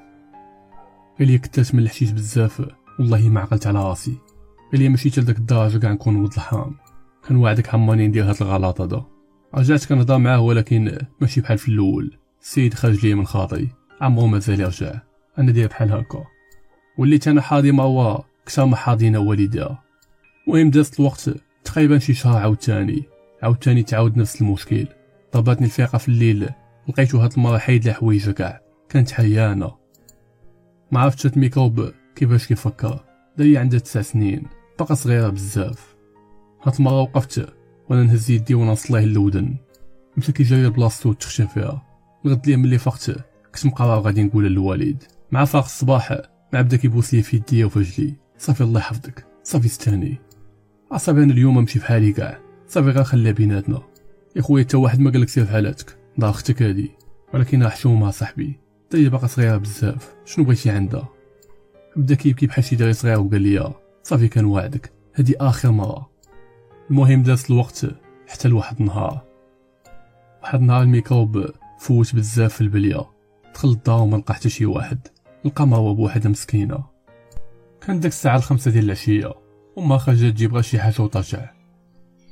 قال لي من الحشيش بزاف. والله ما عقلت على راسي. ماشي حتى لداك الدرجه كاع نكون ولد الحرام. كان وعدك عماني ندير هاد الغلط هذا رجعت كنهضر معاه ولكن ماشي بحال في الأول. السيد خرج لي من خاطري. عمرو مازال يرجع. أنا داير بحال هكا. وليت أنا حاضي ما هو كثر ما حاضينا والدها المهم دازت الوقت تقريبا شي شهر عاوتاني. عاوتاني تعاود نفس المشكل. ضرباتني الفيقه في الليل. لقيتو هاد المرة حيد لي حوايجها كاع. كانت حيانة. ما عرفتش الميكروب كيفاش كيفكر. راه عندها تسع سنين. باقا صغيرة بزاف. هاد المرة وقفت وأنا نهز يدي ونصليه للودن. مشى كيجري لبلاصتو وتخشى فيها. الغد ليه ملي فقت كنت مقرر غادي نقولها للوالد مع فاق الصباح مع بدا كيبوس لي في يديا وفي رجلي صافي الله يحفظك. صافي استاني عصابي أنا اليوم نمشي بحالي كاع. صافي غير خليها بيناتنا. يا خويا حتى واحد ما قالك سير بحالاتك. راه أختك هادي. ولكن حشومه صاحبي. هي باقا صغيرة بزاف. شنو بغيتي عندها؟ بدا كيبكي بحال شي دري صغير وقال لي صافي كان وعدك. هادي آخر مرة. المهم دازت الوقت حتى لواحد النهار. واحد النهار الميكروب فوت بزاف في البلية. دخل الدار وما لقى حتى شي واحد. لقى ماما بوحدها مسكينة. كان داك الساعة الخمسة ديال العشية. وما خرجت تجيب شي حاجة وترجع.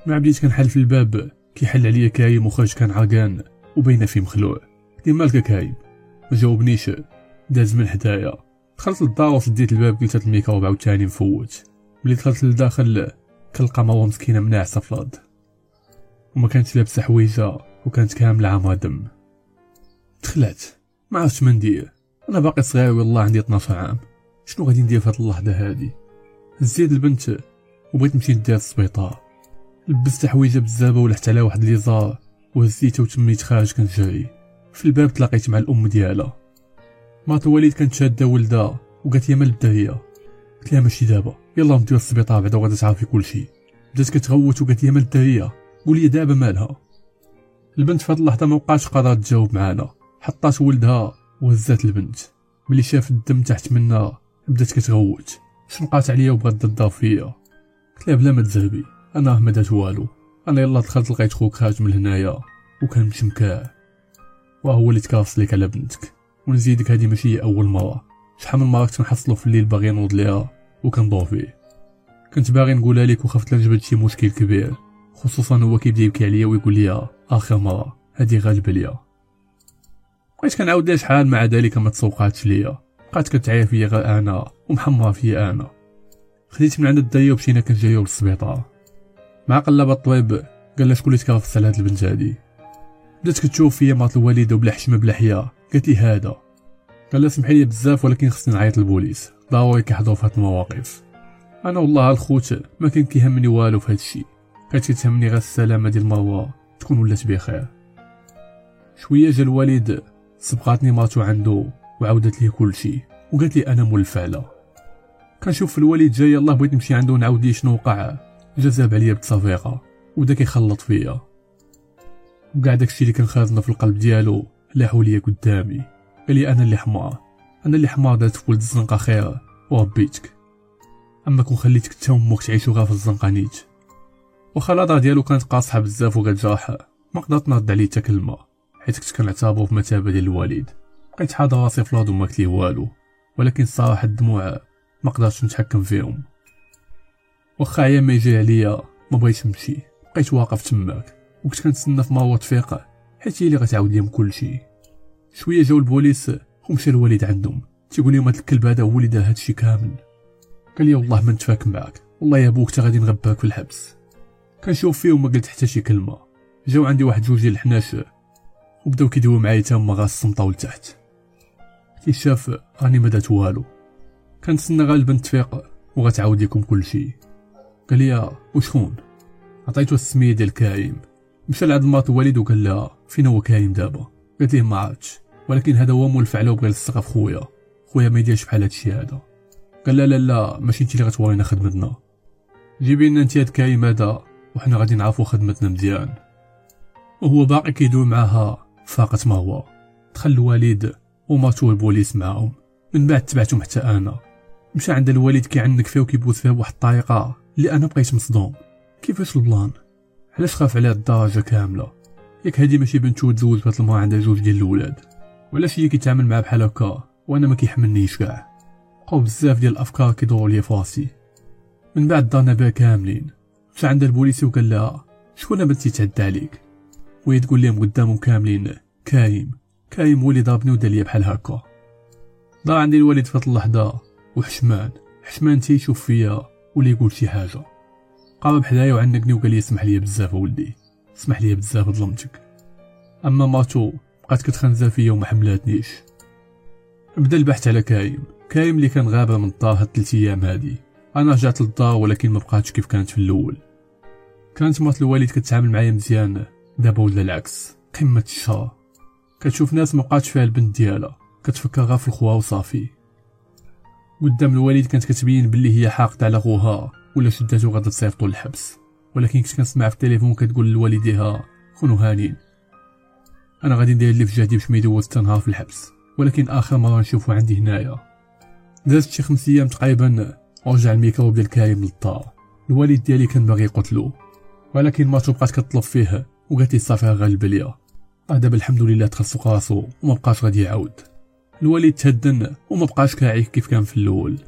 مع بديت كنحل في الباب كيحل عليا كريم وخرج كان عرقان وباينه فيه مخلوع. قلت مالك كريم؟ ما جاوبنيش. داز من حدايا. دخلت للدار وسديت الباب قلت هاد الميكروب عاوتاني مفوت ملي دخلت للداخل كنلقى ماما مسكينه مناعسه في الأرض وما كانت لابسة حويجة وكانت كاملة عامرة دم. دخلت. ما عرفتش ما ندير. أنا باقي صغير والله عندي 12 عام. شنو غادي ندير في هاد اللحظه هادي؟ زيد البنت وبغيت نمشي ندير السبيطار. لبست حويجة بزابه ولحت على واحد ليزار وهزيتها وتميت خارج كنجري في الباب تلاقيت مع الأم ديالها. مرات الوالد كانت شادة ولدها وقالت لي مال الدريه قلت لها ماشي دابا يلا نديو للسبيطار بعدا وغادي تعرفي كلشي بدات كتغوت وقالت لي مال الدريه قولي دابا مالها. البنت في هاد اللحظة ما بقاش قادرة تجاوب معانا. حطات ولدها وهزات البنت. ملي شاف الدم تحت منها بدات كتغوت. شنقات عليا وبغات تضرب فيا. قلت لها بلا ما تزهبي أنا ما درت والو. أنا يلا دخلت لقيت خوك خارج من هنايا وكان مشمكاه. وهو اللي تكاص ليك على بنتك. ونزيدك هادي ماشي أول مرة. شحال من مرة كنت في الليل باغي نوض ليها وكنضو فيه كنت باغي نقولها لك وخفت لا نجبد شي مشكل كبير. خصوصا هو كيبدأ يبكي عليا ويقول لي آخر مرة. هادي غالبة ليا. بقيت كنعاود ليها شحال مع ذلك ما تسوقاتش ليا. بقات كتعيا فيا غير أنا ومحمرة فيا أنا. خديت من عند الدايه ومشينا كنجريو للسبيطار. مع قلب الطبيب قال لها شكون اللي تكرفس على هاد البنت هادي. بدات كتشوف فيا مرات الوالدة وبلا حشمة بلا حياة. قالت هذا. قال سمحي لي بزاف ولكن خصني نعيط للبوليس. ضروري كيحضروا في هاد المواقف. أنا والله الخوت ما كان كيهمني والو في هاد الشيء. كانت كتهمني غير السلامة ديال مروه تكون ولات بخير شوية جا الوالد سبقاتني ماتو عنده وعاودت لي كل شيء. وقالت لي أنا مول الفعله كنشوف الوالد جاي الله بغيت نمشي عنده ونعاود ليه شنو وقع. جذاب عليا بتصفيقه وبدا كيخلط فيا. وكاع داكشي اللي كان خازنه في القلب ديالو. لاحو ليا قدامي. قال لي أنا اللي حمار. أنا اللي حمار درت ولد الزنقة خير وربيتك. أما كون خليتك انت وامك تعيشو غير في الزنقة نيت واخا الهضره ديالو كانت قاصحة بزاف وكتجرح ما قدرت نرد عليه حتى كلمة حيت كنت كنعتبرو في مثابه ديال الوالد بقيت حاضر راسي في الأرض وما قلت ليه والو. ولكن الصراحة الدموع ما قدرتش نتحكم فيهم. واخا عيا ما يجي عليا ما بغيتش نمشي. بقيت واقف تماك. وكنت كنتسنى في مروة تفيق حيت هي اللي غتعاود ليهم كلشي. شوية جاو البوليس ومشى الوالد عندهم. تيقول لهم هاد الكلب هذا هو اللي دار هادشي كامل. قال لي والله ما نتفاك معاك. والله يا بوك تا غادي نغباك في الحبس. كنشوف فيه وما قلت حتى شي كلمة. جاو عندي واحد جوج ديال الحناش. وبداو كيدويو معايا تما غاس السمطة لتحت كي شاف راني ما درت والو. كنتسنى غالبا تفيق وغتعاود لكم كلشي. قال لي وشكون عطيتو السمية ديال كايم مشى لعند مرات الوالد وقال لها فين هو كايم دابا. قالت ليه ما عرفتش. ولكن هذا هو مول الفعله وبغى يلصق في خويا. خويا ما يديرش بحال هادشي هذا. قال لا لا لا ماشي انت اللي غتورينا خدمتنا. جيبي لنا انت هاد كريم هذا وحنا غادي نعرفو خدمتنا مزيان. وهو باقي كيدوي معاها فاقت ما هو. دخل الوالد ومراتو البوليس معاهم. من بعد تبعتهم حتى أنا. مشى عند الوالد كيعنق فيه وكيبوس فيه بواحد الطريقة اللي أنا بقيت مصدوم. كيفاش ال plan؟ علاش خاف عليها الدرجة كاملة؟ ياك هادي ماشي بنتو تزوج بهاد المرا عندها جوج ديال الاولاد وعلاش هي كيتعامل معاه بحال هكا وأنا ما كيحملنيش كاع. بقاو بزاف ديال الأفكار كيدوروا لي فراسي من بعد دارنا بها كاملين. مشى عند البوليسي وقال لها شكون بنتي تعدى عليك؟ وهي تقول لهم قدامهم كاملين كريم. كريم هو اللي ضربني ودار ليا بحال هكا. ضاع عندي الوالد في اللحظة. وحشمان. حشمان تيشوف فيا ولا يقول شي حاجة. قرب حدايا وعنقني وقال لي اسمح لي بزاف ولدي. اسمح لي بزاف ظلمتك أما ماتو بقات كتخنزا فيا وما حملاتنيش. بدا البحث على كايم. كايم اللي كان غابة من الدار هاد ثلاث أيام هادي. أنا رجعت للدار ولكن ما بقاتش كيف كانت في الأول. كانت مرات الوالد كتعامل معايا مزيان. دابا ولا العكس. قمة الشر. كتشوف ناس ما بقاتش فيها البنت ديالها. كتفكر غير في الخوا وصافي. قدام الوالد كانت كتبين باللي هي حاقدة على خوها ولا شداتو غادا تصيفطو للحبس. ولكن كنت كنسمع في التليفون كتقول لوالديها خونو هانين أنا غادي ندير اللي في جهدي باش ما يدوز في الحبس ولكن آخر مرة نشوفو عندي هنايا. دازت شي خمس أيام تقريبا ورجع الميكروب ديال كريم للدار الوالد ديالي كان باغي يقتلو ولكن مراتو بقات كطلب فيه وقالت لي صافي غير البلية. دابا الحمد لله تخلصو راسو وما بقاش غادي يعاود. الوالد تهدن وما بقاش كارهو كيف كان في الأول.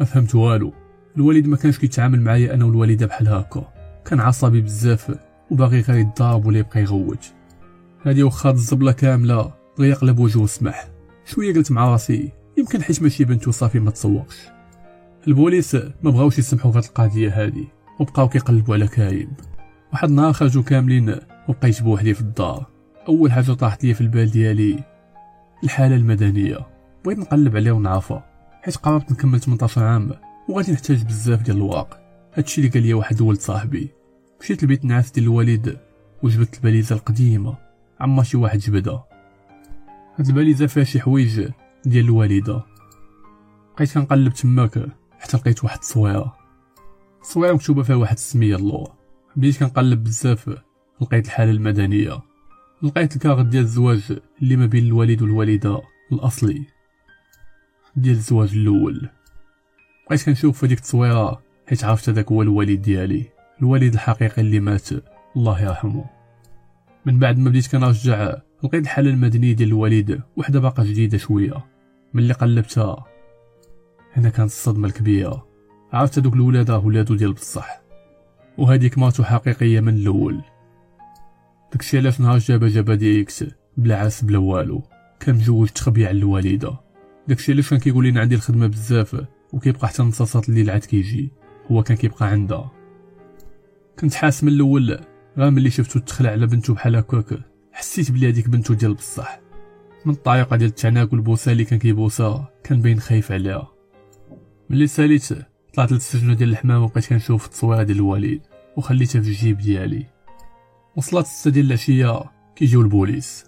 ما فهمت والو. الوالد ما كانش كيتعامل معايا أنا والوالدة بحال هكا. كان عصبي بزاف وباغي غير يضارب ولا يبقى يغوج. هادي واخا الزبله كامله بغى يقلب وجهه وسمح شوية قلت مع راسي يمكن حيت ماشي بنت وصافي ما تسوقش. البوليس ما بغاوش يسمحوا في القضية هادي وبقاو كيقلبوا على كايب واحد النهار خرجوا كاملين وبقيت بوحدي في الدار. أول حاجة طاحت لي في البال ديالي الحالة المدنية. بغيت نقلب عليها ونعرفها. حيت قربت نكمل 18 عام وغادي نحتاج بزاف ديال الورق هادشي اللي قال لي واحد ولد صاحبي. مشيت لبيت نعاس ديال الوالد وجبت الباليزة القديمة عما شي واحد جبدها. هاد الباليزة فيها شي حوايج ديال الوالدة. بقيت كنقلب تماك حتى لقيت واحد التصويره التصويره مكتوبة فيها واحد السمية اللور بديت كنقلب بزاف لقيت الحالة المدنية. لقيت الكارت ديال الزواج اللي ما بين الوالد والوالدة الأصلي. ديال الزواج الأول. بقيت كنشوف في ديك التصويره حيت عرفت هذاك هو الوالد ديالي. الوالد الحقيقي اللي مات. الله يرحمه. من بعد ما بديت كنرجع لقيت الحاله المدنيه ديال الوالد وحده باقا جديدة شوية. ملي قلبتها؟ هنا كانت الصدمة الكبيرة. عرفت هذوك الولاد ولادو ديال بصح. وهذيك مراتو حقيقية من الأول. داكشي علاش نهار جابها جابها direct بلا عرس بلا والو. كان مجوج تخبي على الوالده داكشي علاش كان كيقول لنا عندي الخدمة بزاف وكيبقى حتى نصاصات الليل عاد كيجي. هو كان كيبقى عندها. كنت حاس من الأول غير ملي شفتو تخلع على بنتو بحال هكاك. حسيت بلي هذيك بنتو ديال بصح. من الطريقة ديال التعناق والبوسة اللي كان كيبوسها كان باين خايف عليها. ملي ساليت طلعت للسجن ديال الحمام وبقيت كنشوف التصويرة ديال الوالد وخليتها في الجيب ديالي. وصلت الستة ديال العشية كيجيو البوليس.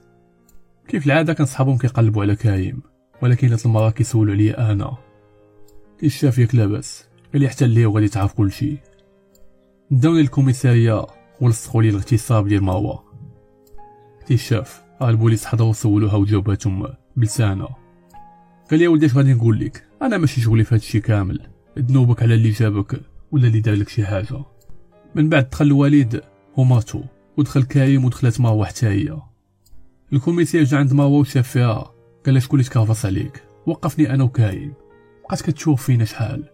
كيف العادة كان صحابهم كيقلبوا على كايم ولكن هاد المرة كيسولوا عليا أنا. كيشاف ياك لاباس قال لي حتى ليه وغادي تعرف كلشي. داوني للكوميسارية ولصقوا لي الاغتصاب ديال كيشاف ها البوليس حضروا سولوها وجاوباتهم بلسانها قال لي ولدي اش غادي نقول لك؟ أنا ماشي شغلي في هادشي كامل. ذنوبك على اللي جابك ولا اللي دار لك شي حاجة. من بعد دخل الوالد وماتو ودخل كايم ودخلت مروه حتى هي. الكوميسير جا عند مروه وشاف فيها. قال شكون اللي تكافص عليك؟ وقفني أنا وكايم بقات كتشوف فينا شحال.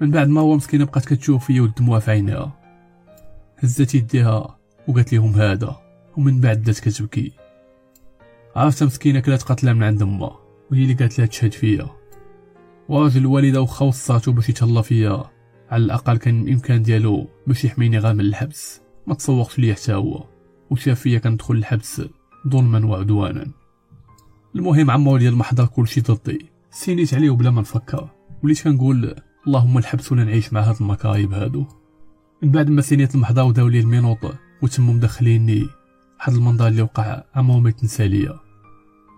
من بعد مروه مسكينة بقات كتشوف فيا والدموع في عينيها هزت يديها وقالت لهم هذا ومن بعد بدات كتبكي. عرفت مسكينة كلات قتلها من عند أمها وهي اللي قالت لها تشهد فيا. وراجل الوالدة وخا وصاتو باش يتهلا فيا. على الأقل كان الإمكان ديالو باش يحميني غير من الحبس. ما تسوقش ليا حتى هو وشاف فيا كندخل الحبس ظلما وعدوانا. المهم عمو ديال المحضر كلشي ضدي سينيت عليه بلا ما نفكر. وليت كنقول اللهم الحبس ولا نعيش مع هاد المكايب هادو. من بعد ما سينيت المحضر وداو لي المينوط وتمو مدخليني واحد المنظر اللي وقع عمو ما يتنسى ليا.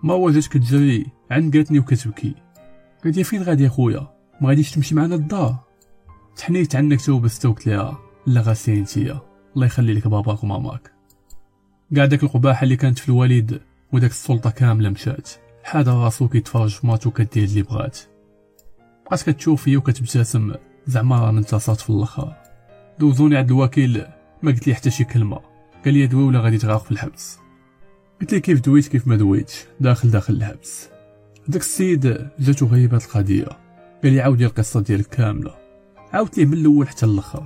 ما واجات كتجري قالتني وكتبكي. قالت فين غادي يا خويا؟ ما غاديش تمشي معنا للدار. تحنيت عنك تو بس توكت ليها لا غاسي انتيا. الله يخلي لك باباك وماماك. كاع داك القباحه اللي كانت في الوالد وداك السلطة كاملة مشات. حادا راسو كيتفرج في ماتو كدير اللي بغات. بقات كتشوف فيا وكتبتسم زعما راه انتصرت في الأخر. دوزوني عند الوكيل ما قلت لي حتى شي كلمة. قال لي دوي ولا غادي تغرق في الحبس. قلت لي كيف دويت؟ كيف ما دويتش داخل داخل الحبس. داك السيد جاتو غيبات القضية. قال لي عاودي القصة ديالك كاملة. عاودت ليه من الأول حتى الأخر.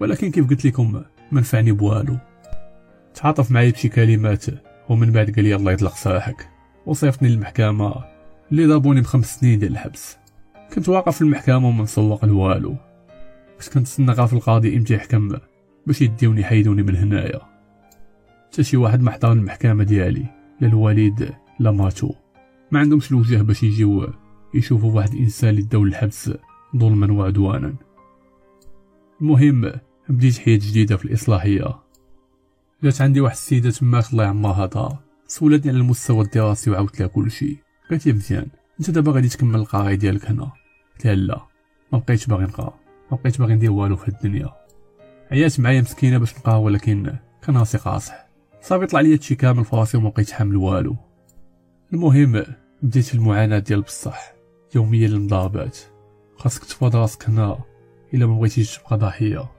ولكن كيف قلت لكم ما نفعني بوالو. تعاطف معايا بشي كلمات ومن بعد قال لي الله يطلق سراحك وصيفطني للمحكمة. اللي ضربوني بخمس سنين ديال الحبس. كنت واقف في المحكمة وما نسوق لوالو. كنت كنتسنى غا في القاضي إمتى يحكم باش يديوني يحيدوني من هنايا. حتى شي واحد ما حضر المحكمة ديالي لا الوالد لا ماتو. ما عندهمش الوجه باش يجيو يشوفوا واحد الانسان اللي داو الحبس ظلما وعدوانا. المهم بديت حياة جديدة في الإصلاحية. جات عندي واحد السيدة تماك الله يعمرها دار سولتني على المستوى الدراسي وعاودت لها كلشي قالت لي مزيان أنت دابا غادي تكمل القرايه ديالك هنا. قلت لا ما بقيتش باغي نقرا. ما بقيتش باغي ندير والو في الدنيا. عيات معايا مسكينة باش نقرا ولكن كان راسي قاصح. صافي طلع لي هادشي كامل في راسي وما بقيتش حامل والو. المهم بديت المعاناة ديال بصح. يوميا المضاربات خاصك تفاض راسك هنا إلا ما بغيتيش تبقى ضحية.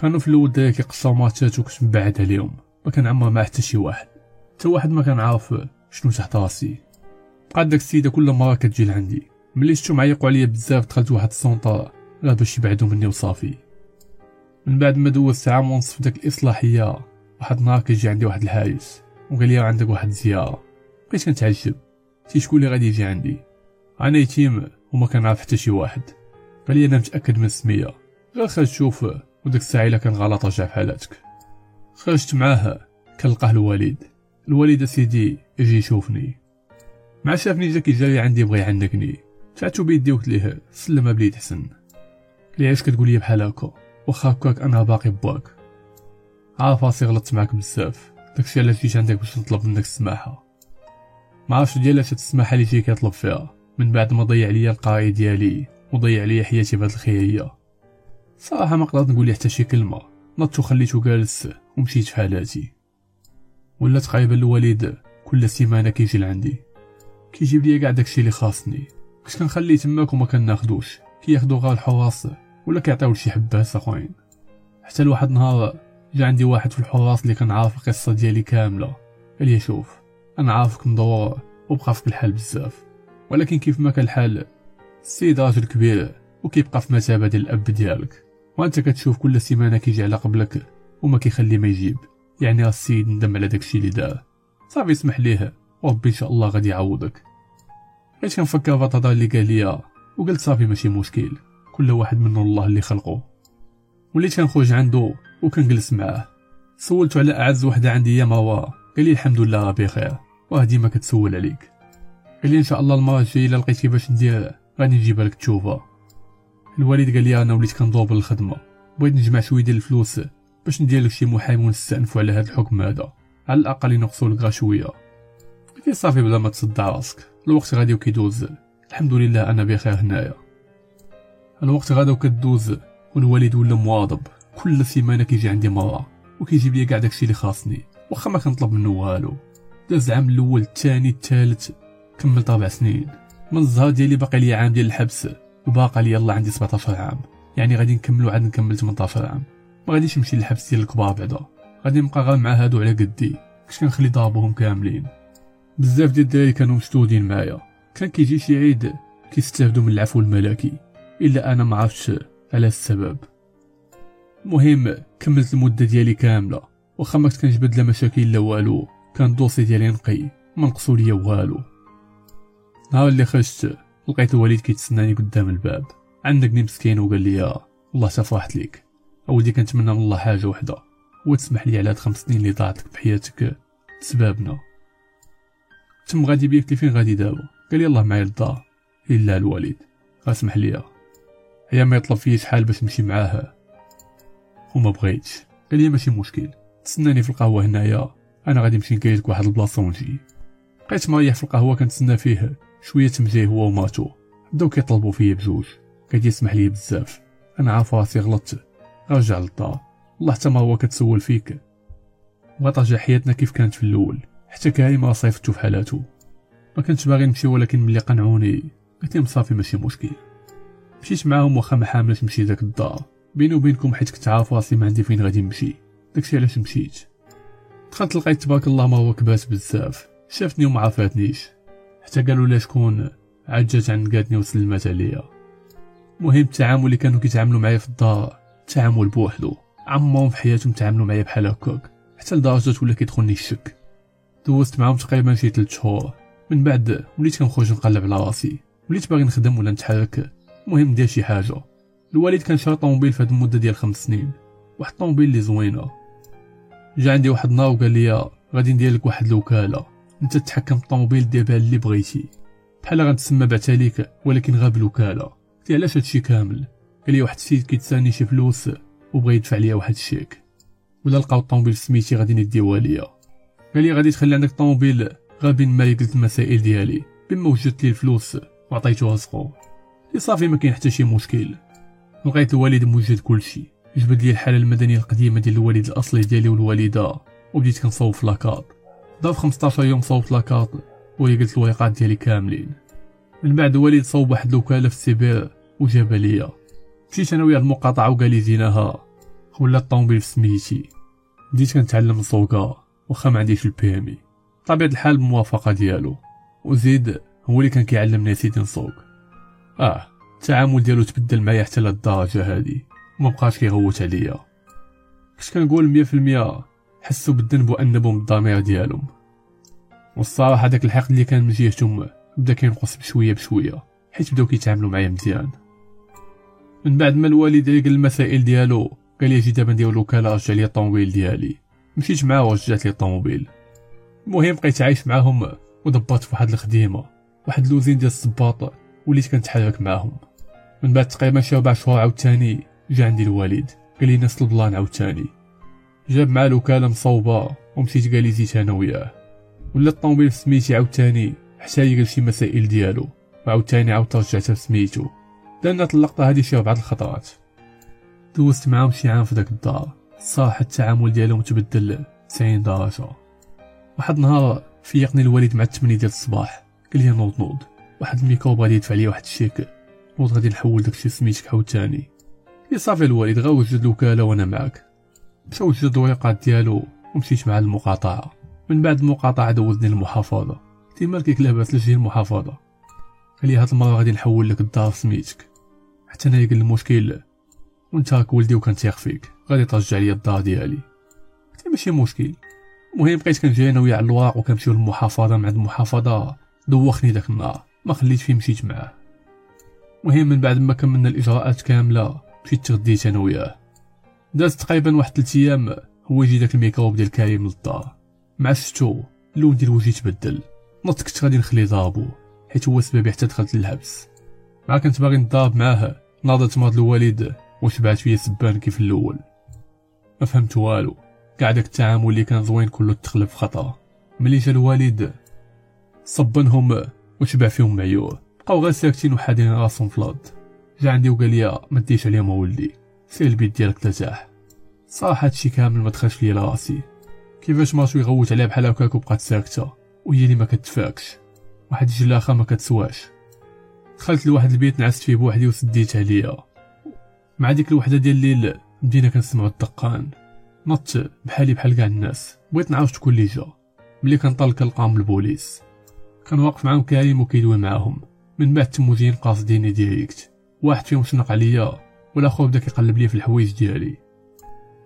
كانوا في الأول دراري كيقصاو ماتشات وكنت مبعد عليهم. ما كان عمر مع حتى شي واحد. حتى واحد ما كان عارف شنو تحت راسي. بقات داك السيدة كل مرة كتجي لعندي. ملي شفتو معيقوا عليا بزاف دخلت واحد السونطا لا باش يبعدوا مني وصافي. من بعد ما دوزت عام ونصف في داك الإصلاحية واحد النهار كيجي عندي واحد الحارس وقال لي عندك واحد الزيارة. بقيت كنتعجب. شي شكون اللي غادي يجي عندي؟ أنا يتيم وما كنعرف حتى شي واحد. قال لي أنا متأكد من السمية. غير خرج شوف وداك الساعة إلا كان غلط رجع في حالاتك. خرجت معاه كنلقاه الوالد الوالد سيدي يجي يشوفني. مع شافني جا كيجري عندي بغى يعنقني. تعتو بيدي وقلت ليه سلم بليد حسن. لي علاش كتقول لي بحال هكا؟ واخا هكاك أنا باقي باك عارف راسي غلطت معاك بزاف. داكشي علاش جيت عندك باش نطلب منك السماحة. ما عرفتش ديالاش هاد السماحة اللي جاي كيطلب فيها. من بعد ما ضيع ليا القرايه ديالي وضيع ليا حياتي بهاد الخيريه صراحة ما قدرت نقول ليه حتى شي كلمة. نضت وخليتو جالس ومشيت في حالاتي. ولا تقريبا الوالد كل سيمانة كيجي لعندي. كيجيب ليا كاع داكشي اللي خاصني. كنت كنخليه تماك وما كناخدوش. كياخدو غير الحراس ولا كيعطيو لشي حباس أخوين؟ حتى لواحد النهار جا عندي واحد في الحراس اللي كنعرف القصة ديالي كاملة. قال لي شوف أنا عارفك مدور وبقى فيك الحال بزاف. ولكن كيف ما كان الحال السيد راجل كبير وكيبقى في مثابه ديال الأب ديالك. وأنت كتشوف كل سيمانة كيجي على قبلك وما كيخلي ما يجيب. يعني السيد ندم على داكشي اللي دار. صافي اسمح ليه. وربي إن شاء الله غادي يعوضك. علاش كنفكر في الهضره اللي قال ليا وقلت صافي ماشي مشكل. كل واحد منه الله اللي خلقه وليت كنخرج عنده وكنجلس معاه. سولته على أعز وحدة عندي يا مروه قال لي الحمد لله بخير واه ديما كتسول عليك. قال لي إن شاء الله المرة الجاية إلا لقيتي باش ندير غادي نجيبها لك تشوفها الوالد قال لي أنا وليت كندور بالخدمه بغيت نجمع شوية ديال الفلوس باش ندير لك شي محامي ونستأنفوا على هذا الحكم هذا. على الأقل ينقصوا لك شوية. قلت صافي بلا ما تصدع راسك. الوقت غادي وكيدوز. الحمد لله أنا بخير هنايا. الوقت غادا وكدوز والوالد ولا مواظب. كل سيمانه كيجي عندي مرة وكيجيب لي كاع داكشي اللي خاصني. واخا ما كنطلب منه والو. داز العام الأول الثاني الثالث كملت ربع سنين. من الزهر ديالي باقي لي عام ديال الحبس وباقي لي يلاه عندي 17 عام. يعني غادي نكملو عاد نكمل 18 عام. ما غاديش نمشي للحبس ديال الكبار بعدا. غادي نبقى غير مع هادو على قدي. كنت كنخلي ضربهم كاملين. بزاف ديال الدراري كانوا مشدودين معايا. كان كيجي شي عيد كيستافدوا من العفو الملكي. إلا أنا ما عرفتش على السبب. المهم كملت المدة ديالي كاملة واخا ما كنت كنجبد لا مشاكل لا والو. كان الدوسي ديالي نقي ما نقصوا ليا والو. نهار اللي خرجت لقيت الوالد كيتسناني قدام الباب. عندك مسكين وقال لي والله صافحت ليك. اولدي كنتمنى من الله حاجة وحدة. هو تسمح لي على هاد خمس سنين اللي ضاعت لك بحياتك بسببنا تم غادي بيك فين غادي دابا؟ قال لي الله معايا للدار. إلا الوالد. اسمح لي هي ما يطلب فيا شحال باش نمشي معاه وما بغيتش. قال لي ماشي مشكل. تسناني في القهوة هنايا. أنا غادي نمشي نكيلك واحد البلاصة ونجي. بقيت مريح في القهوة كنتسنى فيه. شوية تمجيه هو وماتو. بداو كيطلبوا فيا بجوج. قال يسمح لي بزاف. أنا عارف راسي غلطت. رجع للدار. والله حتى ما هو كتسول فيك. وغترجع حياتنا كيف كانت في الأول. حتى كريم راه صيفطو في حالاتو ما كنتش باغي نمشي ولكن ملي قنعوني قلت لهم صافي ماشي مشكل. مشيت معاهم واخا ما حاملش نمشي داك الدار. بيني وبينكم حيت كنت عارف راسي ما عندي فين غادي نمشي. داكشي علاش مشيت؟ دخلت لقيت تبارك الله ما هو كباس بزاف. شافني وما عرفاتنيش حتى قالوا لي شكون؟ عاد جات عند قاتني وسلمات عليا. المهم التعامل اللي كانوا كيتعاملوا معايا في الدار تعامل بوحدو. عمرهم في حياتهم تعاملوا معايا بحال هكاك. حتى لدرجة ولا كيدخلني الشك. دوزت معاهم تقريبا شي 3 شهور. من بعد وليت كنخرج نقلب على راسي. وليت باغي نخدم ولا نتحرك. المهم ندير شي حاجة. الوالد كان شاري طوموبيل في هاد المدة ديال خمس سنين. واحد الطوموبيل اللي زوينة. جا عندي واحد النهار وقال لي غادي ندير لك واحد الوكالة. انت تتحكم في الطوموبيل دير بها اللي بغيتي. بحال غنتسمى بعتاليك ولكن غير بالوكاله قلت علاش هادشي كامل؟ قال لي واحد السيد كيتساني شي فلوس وبغى يدفع ليا واحد الشيك. ولا لقاو الطوموبيل سميتي غادي نديوها ليا. قال لي غادي تخلي عندك الطوموبيل غير بين ما قلت المسائل ديالي. بما وجدت لي الفلوس وعطيتوها سخو لي صافي ما كاين حتى شي مشكل. لقيت الوالد موجد كلشي. جبد لي الحالة المدنية القديمة ديال الوالد الأصلي ديالي والوالدة وبديت كنصوب في لاكارت ضاف 15 يوم صوبت la carte وهي قلت الورقات ديالي كاملين. من بعد الوالد صوب واحد الوكالة في السيبير وجابها ليا مشيت أنا وياه المقاطعة وقال لي زيناها. ولا الطوموبيل في سميتي. بديت كنتعلم السوقة واخا ما عنديش ال permis بطبيعة الحال بالموافقه ديالو. وزيد هو اللي كان كيعلمني سيدي نسوق. آه التعامل ديالو تبدل معايا حتى للدرجه هادي. وما بقاش كيغوت عليا. كنت كنقول مية في المية حسوا بالذنب وانبوا من الضمير ديالهم. والصراحة داك الحقد اللي كان من جهتهم بدا كينقص بشوية بشوية حيت بداو كيتعاملوا معايا مزيان. من بعد ما الوالد قال المسائل ديالو قال لي جي دابا نديرو الوكاله رجع لي الطوموبيل ديالي. مشيت معاه ورجعت لي الطوموبيل المهم بقيت عايش معاهم ودبرت في واحد الخديمة واحد لوزين ديال الصباط. وليت كنتحرك معاهم. من بعد تقريبا شي ربع شهور عاوتاني جا عندي الوالد. قال لي نفس ال plan عاوتاني. جاب معاه الوكالة مصوبة ومشيت قال لي زيت أنا وياه. ولا الطوموبيل في سميتي عاوتاني حتى قال شي مسائل ديالو. وعاوتاني عاود رجعتها سميتو. درنا اللقطه هادي شي ربعة الخطرات. دوزت معاهم شي عام في داك الدار. صراحة التعامل ديالهم تبدل 90 درجة. واحد النهار فيقني الوالد مع الثمانية ديال الصباح. قال لي نوض نوض. واحد الميكروب غادي يدفع لي واحد الشيك نوض غادي نحول داكشي سميتك عاوتاني لي صافي الوالد غا وجد الوكالة وأنا معاك. مشى وجد الورقات ديالو ومشيت مع المقاطعة. من بعد المقاطعة دوزني المحافظة. قلت مالك لاباس لجي المحافظة؟ قال لي هاد المرة غادي نحول لك الدار سميتك. حتى أنا قال المشكل وأنت راك ولدي وكنتيق فيك. غادي ترجع لي الدار ديالي. قلت ماشي مشكل. المهم بقيت كنجي أنا وياه على الواق وكنمشيو للمحافظة. مع المحافظة دوخني داك النهار. ما خليت فيه مشيت معاه. المهم من بعد ما كملنا الإجراءات كاملة مشيت تغديت أنا وياه داز تقريبا واحد 3 أيام هو يجي داك الميكروب ديال كريم للدار مع شتو اللون ديال وجهي تبدل. نط كنت غادي نخلي ضابو حيت هو سببي حتى دخلت للحبس. مع كنت باغي نضارب معاه ناضت مرض الوالد وشبعت فيا سبان كيف الأول. ما فهمت والو. كاع داك التعامل اللي كان زوين كله تخلف خطا ملي جا الوالد صبنهم وشبع فيهم معيور. بقاو غير ساكتين وحادين راسهم في الأرض. جا عندي وقال لي ما ديش عليهم ولدي. سير البيت ديالك ترتاح صراحة هادشي كامل ما دخلش ليا لراسي كيفاش مارشو يغوت عليها بحال هكاك وبقات ساكتة؟ وهي اللي ما كتفاكش. واحد الجلاخه ما كتسواش. دخلت لواحد البيت نعست فيه بوحدي وسديت عليا مع ديك الوحدة ديال الليل بدينا كنسمعو الدقان. نط بحالي بحال كاع الناس. بغيت نعرف شكون اللي جا. ملي كنطل كنلقاهم البوليس. كان واقف معاهم كريم وكيدوي معاهم. من بعد تمو جايين قاصديني direct. واحد فيهم شنق عليا والآخر بدا كيقلب ليا في الحوايج ديالي.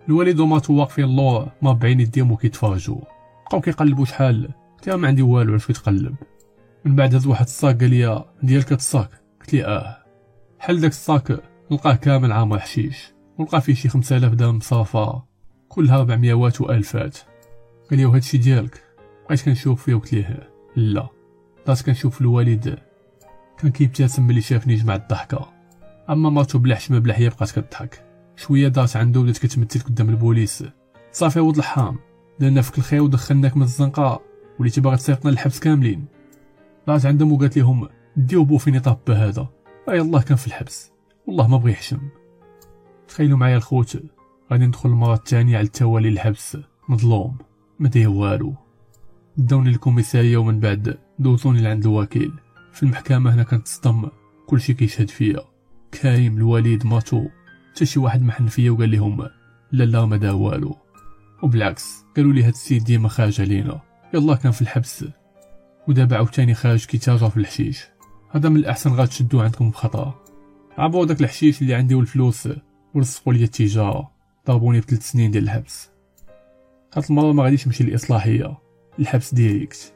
الوالد ومراتو واقفين اللور مربعين يديهم وكيتفرجوا بقاو كيقلبوا شحال قلت ما عندي والو علاش كتقلب من بعد هز واحد الصاك قال لي ديالك الصاك؟ قلت لي آه. حل داك الصاك لقاه كامل عامر حشيش ولقى فيه شي خمسة آلاف درهم صافا كلها ربعميات وألفات. قال لي هادشي ديالك؟ بقيت كنشوف فيه. وقلت ليه لا. بقيت كنشوف الوالد كان كيبتسم ملي شافني جمع الضحكة. أما مرتو بلا حشمة بلا حياة بقات كضحك شوية دارت عنده بدات كتمثل قدام البوليس. صافي ولد الحام درنا فيك الخير ودخلناك من الزنقة وليتي باغي تصيفطنا للحبس كاملين. طلعت عندهم وقالت لهم ديو بو فيني طاب هذا. أي الله كان في الحبس. والله ما بغي يحشم. تخيلوا معايا الخوت غادي ندخل المرة الثانية على التوالي للحبس مظلوم. ما داير والو. داوني للكوميسارية ومن بعد دوزوني لعند الوكيل. في المحكمة هنا كنتصدم كلشي كيشهد فيا كريم الوليد ماتو حتى شي واحد ما حن فيا وقال لهم لا لا ما دار والو. وبالعكس قالوا لي هاد السيد ديما خارج علينا. يالله كان في الحبس. ودابا عاوتاني خارج كيتاجر في الحشيش. هذا من الأحسن غتشدوه عندكم بخطأ. عبروا داك الحشيش اللي عندي والفلوس. ولصقوا لي التجارة. ضربوني بثلاث سنين ديال الحبس. هاد المرة ما غاديش نمشي للاصلاحيه الحبس direct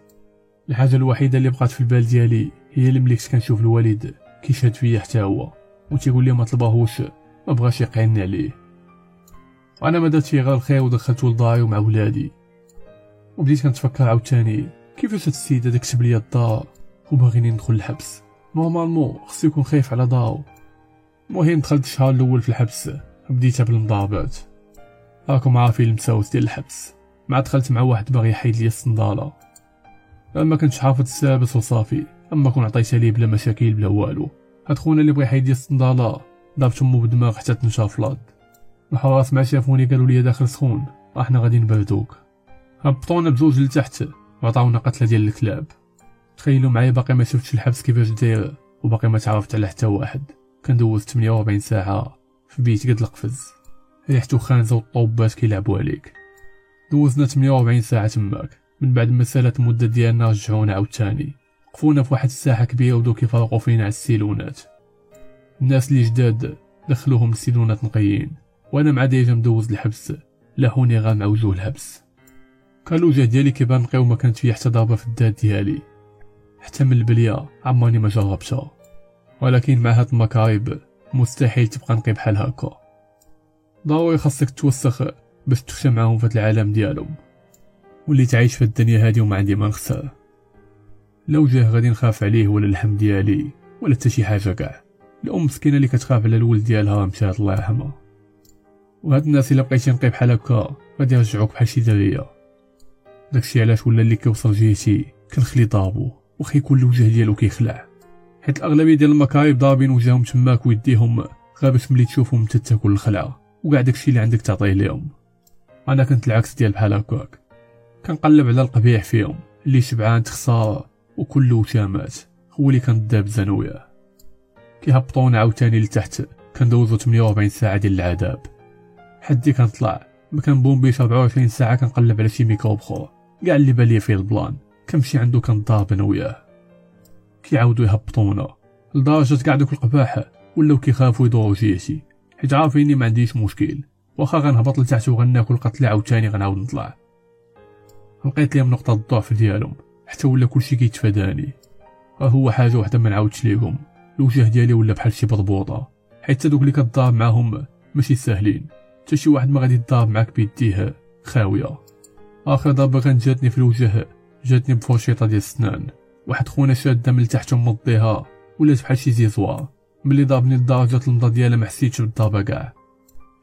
الحاجة الوحيدة اللي بقات في البال ديالي هي ملي كنت كنشوف الوالد كيشهد فيا حتى هو وتيقول لي ما طلباهوش ما بغاش يقعن عليه. وأنا ما درت غير الخير ودخلت لداري ومع ولادي. وبديت كنتفكر عاوتاني كيفاش هاد السيد هذا كتب لي الدار وباغيني ندخل الحبس؟ normalement خصو يكون خايف على دارو المهم دخلت الشهر الأول في الحبس بديتها بالمضاربات راكم عارفين المساوس ديال الحبس. مع دخلت مع واحد باغي يحيد لي الصندالة. ما كنتش حافظ السابس وصافي أما كون عطيتها ليه بلا مشاكل بلا والو. هاد خونا اللي بغى يحيد لي الصندالة ضربت امو بدماغ حتى تنشا فلاد الحراس ما شافوني قالوا لي داخل سخون إحنا غادي نبردوك هبطونا بزوج لتحت وعطاونا قتلة ديال الكلاب. تخيلوا معايا باقي ما شفتش الحبس كيفاش داير وباقي ما تعرفت على حتى واحد. كندوز 48 ساعة في بيت قد القفز. ريحتو خانزه والطوبات كيلعبوا عليك. دوزنا 48 ساعة تماك. من بعد ما سالت المده ديالنا رجعونا عاوتاني وقفونا في واحد الساحة كبيرة وبداو كيفرقوا فينا على السيلونات. الناس اللي جداد دخلوهم للسيلونات نقيين. وأنا مع déjà مدوز الحبس. لا هوني غا مع وجوه الحبس. كان الوجه ديالي كيبان نقي وما كانت فيه حتى ضربة في الذات ديالي. حتى من البلية عمرني ما جربتها. ولكن مع هاد المكايب مستحيل تبقى نقي بحال هكا. ضروري خاصك توسخ باش تخشى معاهم في العالم ديالهم. واللي تعيش في الدنيا هادي وما عندي ما نخسر. لا وجه غادي نخاف عليه ولا اللحم ديالي ولا حتى شي حاجة كاع. الأم مسكينة اللي كتخاف على الولد ديالها مشات الله يرحمها. وهاد الناس إلا بقيتي نقي بحال هكا غادي يرجعوك بحال شي دريه داكشي علاش ولا اللي كيوصل جهتي كنخلي ضابو وخا يكون الوجه ديالو كيخلع. حيت الأغلبية ديال المكايب ضاربين وجههم تماك ويديهم غير باش ملي تشوفهم انت تاكل الخلعه وكاع داكشي اللي عندك تعطيه ليهم. أنا كنت العكس ديال بحال هكاك. كنقلب على القبيح فيهم اللي شبعان تخسارة وكله وشامات هو اللي كنت أنا وياه كيهبطونا عاوتاني لتحت كندوزو 48 ساعة ديال العذاب. حدي كنطلع ما كنبومبيش 24 ساعة كنقلب على شي ميكروب آخر كاع اللي بان لي فيه ال plan كنمشي عندو كنضارب أنا وياه كيعاودو يهبطونا. لدرجة كاع دوك القباح ولاو كيخافو يدورو جيهتي حيت عارفيني ما عنديش مشكل. واخا غنهبط لتحت وغناكل قتلة عاوتاني غنعاود نطلع. لقيت ليهم نقطة الضعف ديالهم حتى ولا كلشي كيتفاداني. هو حاجة وحدة ما نعاودش ليهم. الوجه ديالي ولا بحال شي بضبوطة. حيت دوك اللي كضارب معاهم ماشي ساهلين. حتى شي واحد ما غادي يضارب معاك بيديه خاوية. آخر ضربة كانت جاتني في الوجه جاتني بفرشيطة ديال السنان. واحد خونا شادة من التحت ومضيها ولات بحال شي زيزوار. ملي ضربني لدرجة المضى ديالها ما حسيتش بالضربة كاع.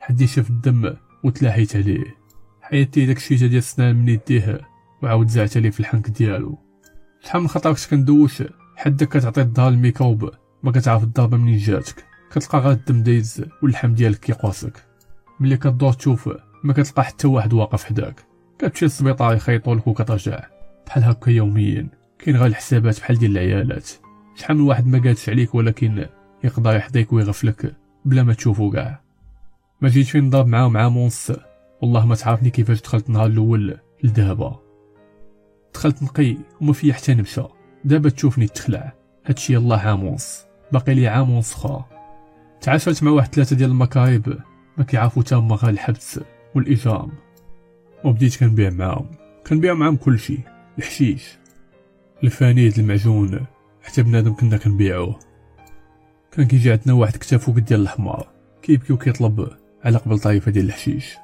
حدي شاف الدم وتلاحيت عليه. حيدتي داك الشيجة ديال السنان من يديه وعاود زعت عليه في الحنك ديالو. شحال من خطره كنت كندوش حدك كتعطي الظهر الميكروب ما كتعرف الضربة منين جاتك. كتلقى غير الدم دايز واللحم ديالك كيقوسك. ملي كدور تشوف ما كتلقى حتى واحد واقف حداك. كتمشي للسبيطار يخيطولك وكترجع. بحال هكا يوميا كاين غير الحسابات بحال ديال العيالات. شحال من واحد ما قادش عليك ولكن يقدر يحضيك ويغفلك بلا ما تشوفو كاع. ما جيت فين نضرب معاه مع مونس. والله ما تعرفني كيفاش دخلت النهار الأول لدابا دخلت نقي وما فيا حتى نمشى دابا تشوفني تخلع. هادشي يلاه عامونس باقي لي عام ونص خا. تعاشرت مع واحد ثلاثة ديال المكايب. ما كيعرفوا تا هما غير الحبس والإجرام. وبديت كنبيع معاهم. كنبيع معاهم كلشي الحشيش. الفانيد المعجون. حتى بنادم كنا كنبيعوه. كان كيجي عندنا واحد كتافو قد ديال الحمار. كيبكي وكيطلب. على قبل طايفه ديال الحشيش؟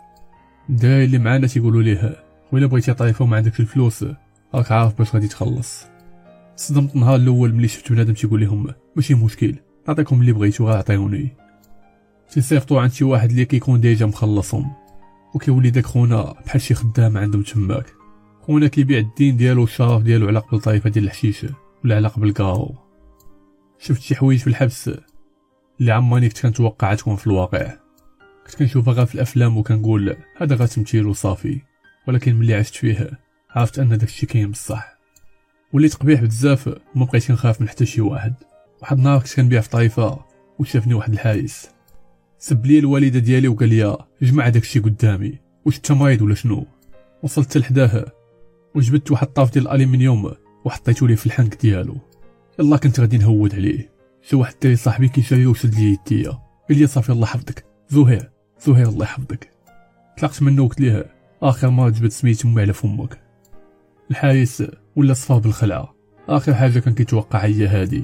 الدراري اللي معانا تيقولوا ليه. ولا بغيتي طايفه وما عندكش الفلوس راك عارف باش غادي تخلص. صدمت النهار الأول ملي شفت بنادم تيقول لهم ماشي مشكل نعطيكم اللي بغيتو غير عطيوني. تيصيفطو عند شي واحد اللي كيكون déjà مخلصهم وكيولي داك خونا بحال شي خدام عندهم تماك خونا كيبيع الدين ديالو والشرف ديالو على قبل طريفة ديال الحشيش ولا على قبل كارو شفت شي حوايج في الحبس اللي عمرني كنت كنتوقع تكون في الواقع كنت كنشوفها غير في الأفلام وكنقول هذا غير تمثيل وصافي ولكن ملي عشت فيه عرفت أن داكشي كاين بصح. وليت قبيح بزاف وما بقيتش نخاف من حتى شي واحد. واحد النهار كنت كنبيع في طايفة وشافني واحد الحايس سب لي الوالدة ديالي وقال لي جمع داكشي قدامي واش انت مريض ولا شنو؟ وصلت لحداه وجبت واحد الطاف ديال الالومنيوم وحطيتو ليه في الحنك ديالو. يلا كنت غادي نهود عليه. شي واحد الدري صاحبي كيشري وشد لي يديا قال لي صافي الله يحفظك زهير. زهير الله يحفظك. طلقت منه وقلت ليه آخر ما جبت سميت امي على فمك الحايس ولا صفا بالخلعة. آخر حاجة كان كيتوقع هي هادي.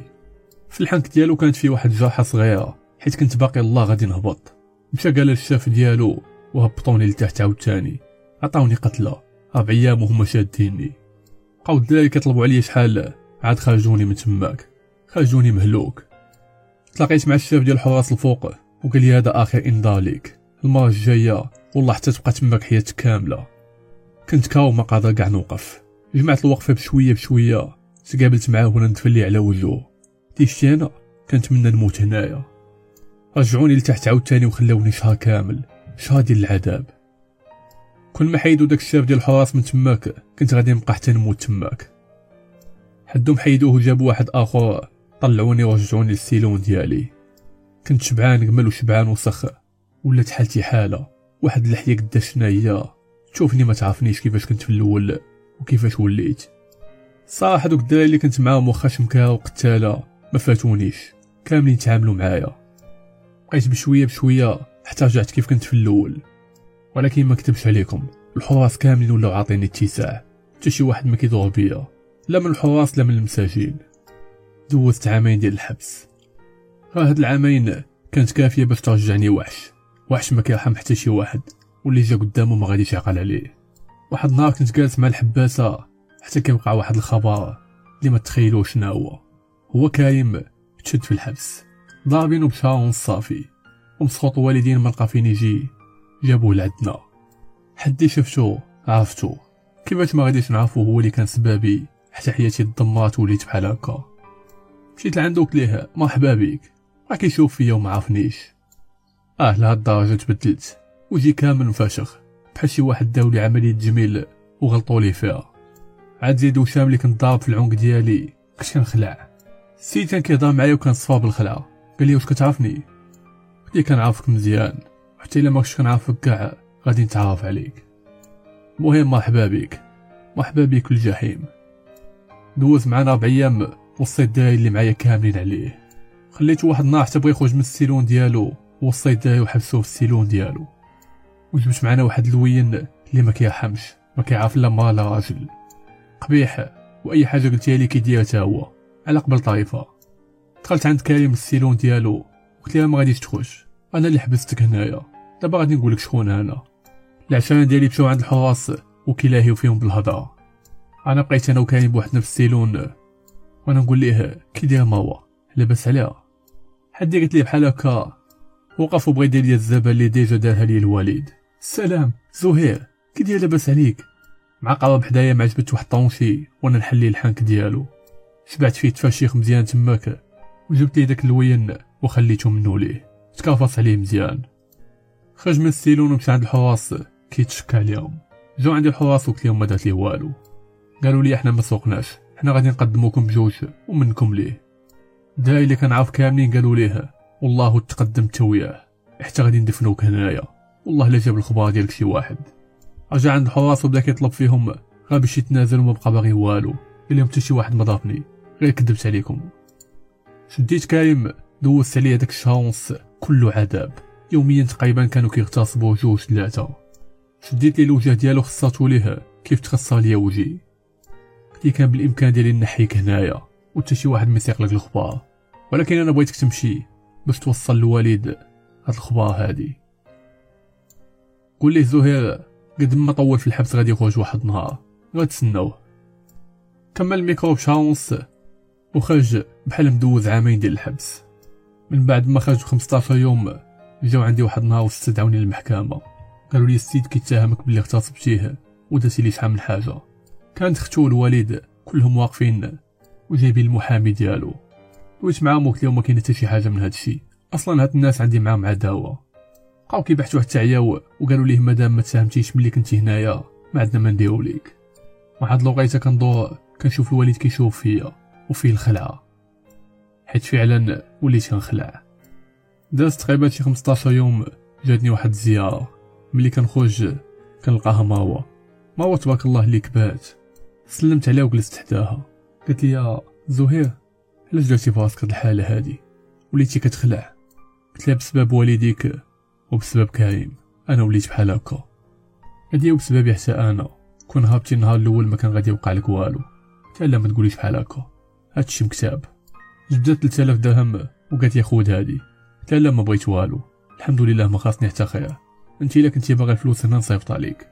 في الحنك ديالو كانت فيه واحد الجرحه صغيرة حيت كنت باقي الله غادي نهبط. مشى قال للشاف ديالو وهبطوني لتحت عاوتاني. عطاوني قتله ربع أيام وهما شاديني. بقاو الدراري كيطلبوا عليا شحال؟ عاد خرجوني من تماك. خرجوني مهلوك. تلاقيت مع الشاف ديال الحراس الفوق وقال لي هذا آخر إنذار ليك. المرة الجاية والله حتى تبقى تماك حياتك كاملة. كنت كاو ما قادر كاع نوقف. جمعت الوقفه بشوية بشوية. تقابلت معاه وأنا نتفلي على وجهه. ديشتي أنا؟ كنتمنى نموت هنايا. رجعوني لتحت عاوتاني وخلاوني شهر كامل. شهر ديال العذاب. كل ما حيدو داك الشاف ديال الحراس من تماك كنت غادي نبقى حتى نموت تماك. حدهم حيدوه وجابوا واحد آخر. طلعوني ورجعوني للسيلون ديالي. كنت شبعان قمل وشبعان وسخ. ولات حالتي حالة. واحد اللحية قداش هي؟ تشوفني ما تعرفنيش كيفاش كنت في الأول وكيفاش وليت. صراحة دوك الدراري اللي كنت معاهم واخا شمكا وقتالة ما فاتونيش. كاملين تعاملوا معايا. بقيت بشوية بشوية حتى رجعت كيف كنت في الأول. ولكن ما كتبش عليكم. الحراس كاملين ولاو عاطيني اتساع. حتى شي واحد ما كيدور بيا. لا من الحراس لا من المساجين. دوزت عامين ديال الحبس. ها هاد العامين كانت كافية باش ترجعني وحش. وحش ما كيرحم حتى شي واحد واللي جا قدامه ما غاديش يعقل عليه. واحد النهار كنت جالس مع الحباسة حتى كيوقع واحد الخبر اللي ما تخيلوش شنو هو. هو كايم تشد في الحبس. ضاربينو بشهر ونص صافي ومسخوط والدين ما لقى فين يجي جابوه لعندنا حدي شفتو عرفتو. كيفاش ما غاديش نعرفو هو اللي كان سبابي حتى حياتي تدمرات وليت بحال هكا. مشيت لعندو قلت ليه؟ مرحبا بيك راه كيشوف فيا وما عرفنيش. آه لهاد الدرجة تبدلت وجهي كامل مفشخ بحال شي واحد داولي عملية تجميل وغلطوا لي فيها. عاد زيد وسام اللي كنت ضارب في العنق ديالي كنت كنخلع. السيد كان كيهضر معايا وكان صفا بالخلعه قال لي واش كتعرفني؟ قلت ليه كنعرفك مزيان حتى إلا ما كنتش كنعرفك كاع غادي نتعرف عليك. المهم مرحبا بك. مرحبا بك في الجحيم. دوز معنا ربع أيام وصيت الدراري اللي معايا كاملين عليه. خليته واحد النهار حتى بغا يخرج من السيلون ديالو. وصيت الدراري وحبسوه في السيلون ديالو. وجبت معنا واحد الوين اللي ما كيرحمش ما كيعرف لا مرا لا راجل. قبيح وأي حاجة قلتيها لي كيديرها حتى هو على قبل طايفه دخلت عند كريم السيلون ديالو قلت لها ما غاديش تخرج أنا اللي حبستك هنايا. دابا غادي نقول لك شكون أنا. العشرين ديالي مشاو عند الحراس وكيلاهيو فيهم بالهضرة. أنا بقيت أنا وكريم بوحدنا في السيلون. وأنا نقول ليه كي داير مروى لاباس عليها. حد قالت لي بحال هكا وقف وبغى يدير لي الزبال اللي déjà دارها لي الوالد السلام زهير كي داير لاباس عليك؟ مع قرب حدايا مع جبت واحد طونشي وأنا نحلي الحنك ديالو. شبعت فيه تفاشيخ مزيان تماك وجبت ليه داك الوين وخليته منو ليه تكافص عليه مزيان. خرج من السيلون ومشى عند الحراس كيتشكى عليهم جاو عندي الحراس وقلت لهم ما دارت ليه والو. قالوا لي إحنا ما سوقناش حنا غادي نقدموكم بجوج ومنكم ليه. الدراري اللي كنعرف كاملين قالوا ليه. والله تقدم توياه حتى غادي ندفنوك هنايا. والله لا جاب الخبار ديالك شي واحد. رجع عند الحراس وبدا كيطلب فيهم غير باش يتنازل وما بقى باغي والو. لهم حتى شي واحد ما ضافني. غير كذبت عليكم. شديت كايم دوزت عليه داك الشهر ونص كله عذاب. يوميا تقريبا كانوا كيغتصبوا جوج ثلاثة. شديت ليه الوجه ديالو خصاتو ليه. كيف تخصها ليا وجهي؟ قلت كان بالإمكان ديالي نحيك هنايا. وتا شي واحد ما الخبار. ولكن أنا بغيتك تمشي. باش توصل للوالد هاد الخبار هادي. قول ليه زهير قد ما طول في الحبس غادي يخرج واحد النهار. غتسناوه. كمل الميكرو بشهر ونص وخرج بحال مدوز عامين ديال الحبس. من بعد ما خرج 15 يوم جاو عندي واحد النهار واستدعوني للمحكمة. قالوا لي السيد كيتهمك باللي اغتصبتيه ودرتي ليه شحال من حاجة. كانت اختو والوالد كلهم واقفين وجايبين المحامي ديالو. دويت معاهم وقلت لهم ما كاين حتى شي حاجة من هادشي أصلا هاد الناس عندي معاهم عداوه بقاو كيبحثوا حتى عياو وقالوا ليه مادام ما تفهمتيش ملي كنتي هنايا ما عندنا ما نديرو ليك. واحد الوقيتة كندور كنشوف الوالد كيشوف فيا وفيه الخلعة. حيت فعلا وليت كنخلع. داز تقريبا شي 15 يوم جاتني واحد الزيارة. ملي كنخرج كنلقاها ماوا ماوا تبارك الله اللي كبات. سلمت عليها وجلست حداها. قالت لي زهير علاش درتي فراسك هاد الحالة هادي وليتي كتخلع. قلت لها بسبب والديك وبسبب كريم أنا وليت بحال هكا. لي وبسببي حتى أنا كون هابتي النهار الأول ما كان غادي يوقع لك والو. قلت لا ما تقوليش بحال هكا. هادشي مكتاب. جبدت 3000 درهم وقالت لي خود هادي. قلت لا ما بغيت والو. الحمد لله ما خاصني حتى خير. انت إلا كنتي باغي الفلوس أنا نصيفط عليك.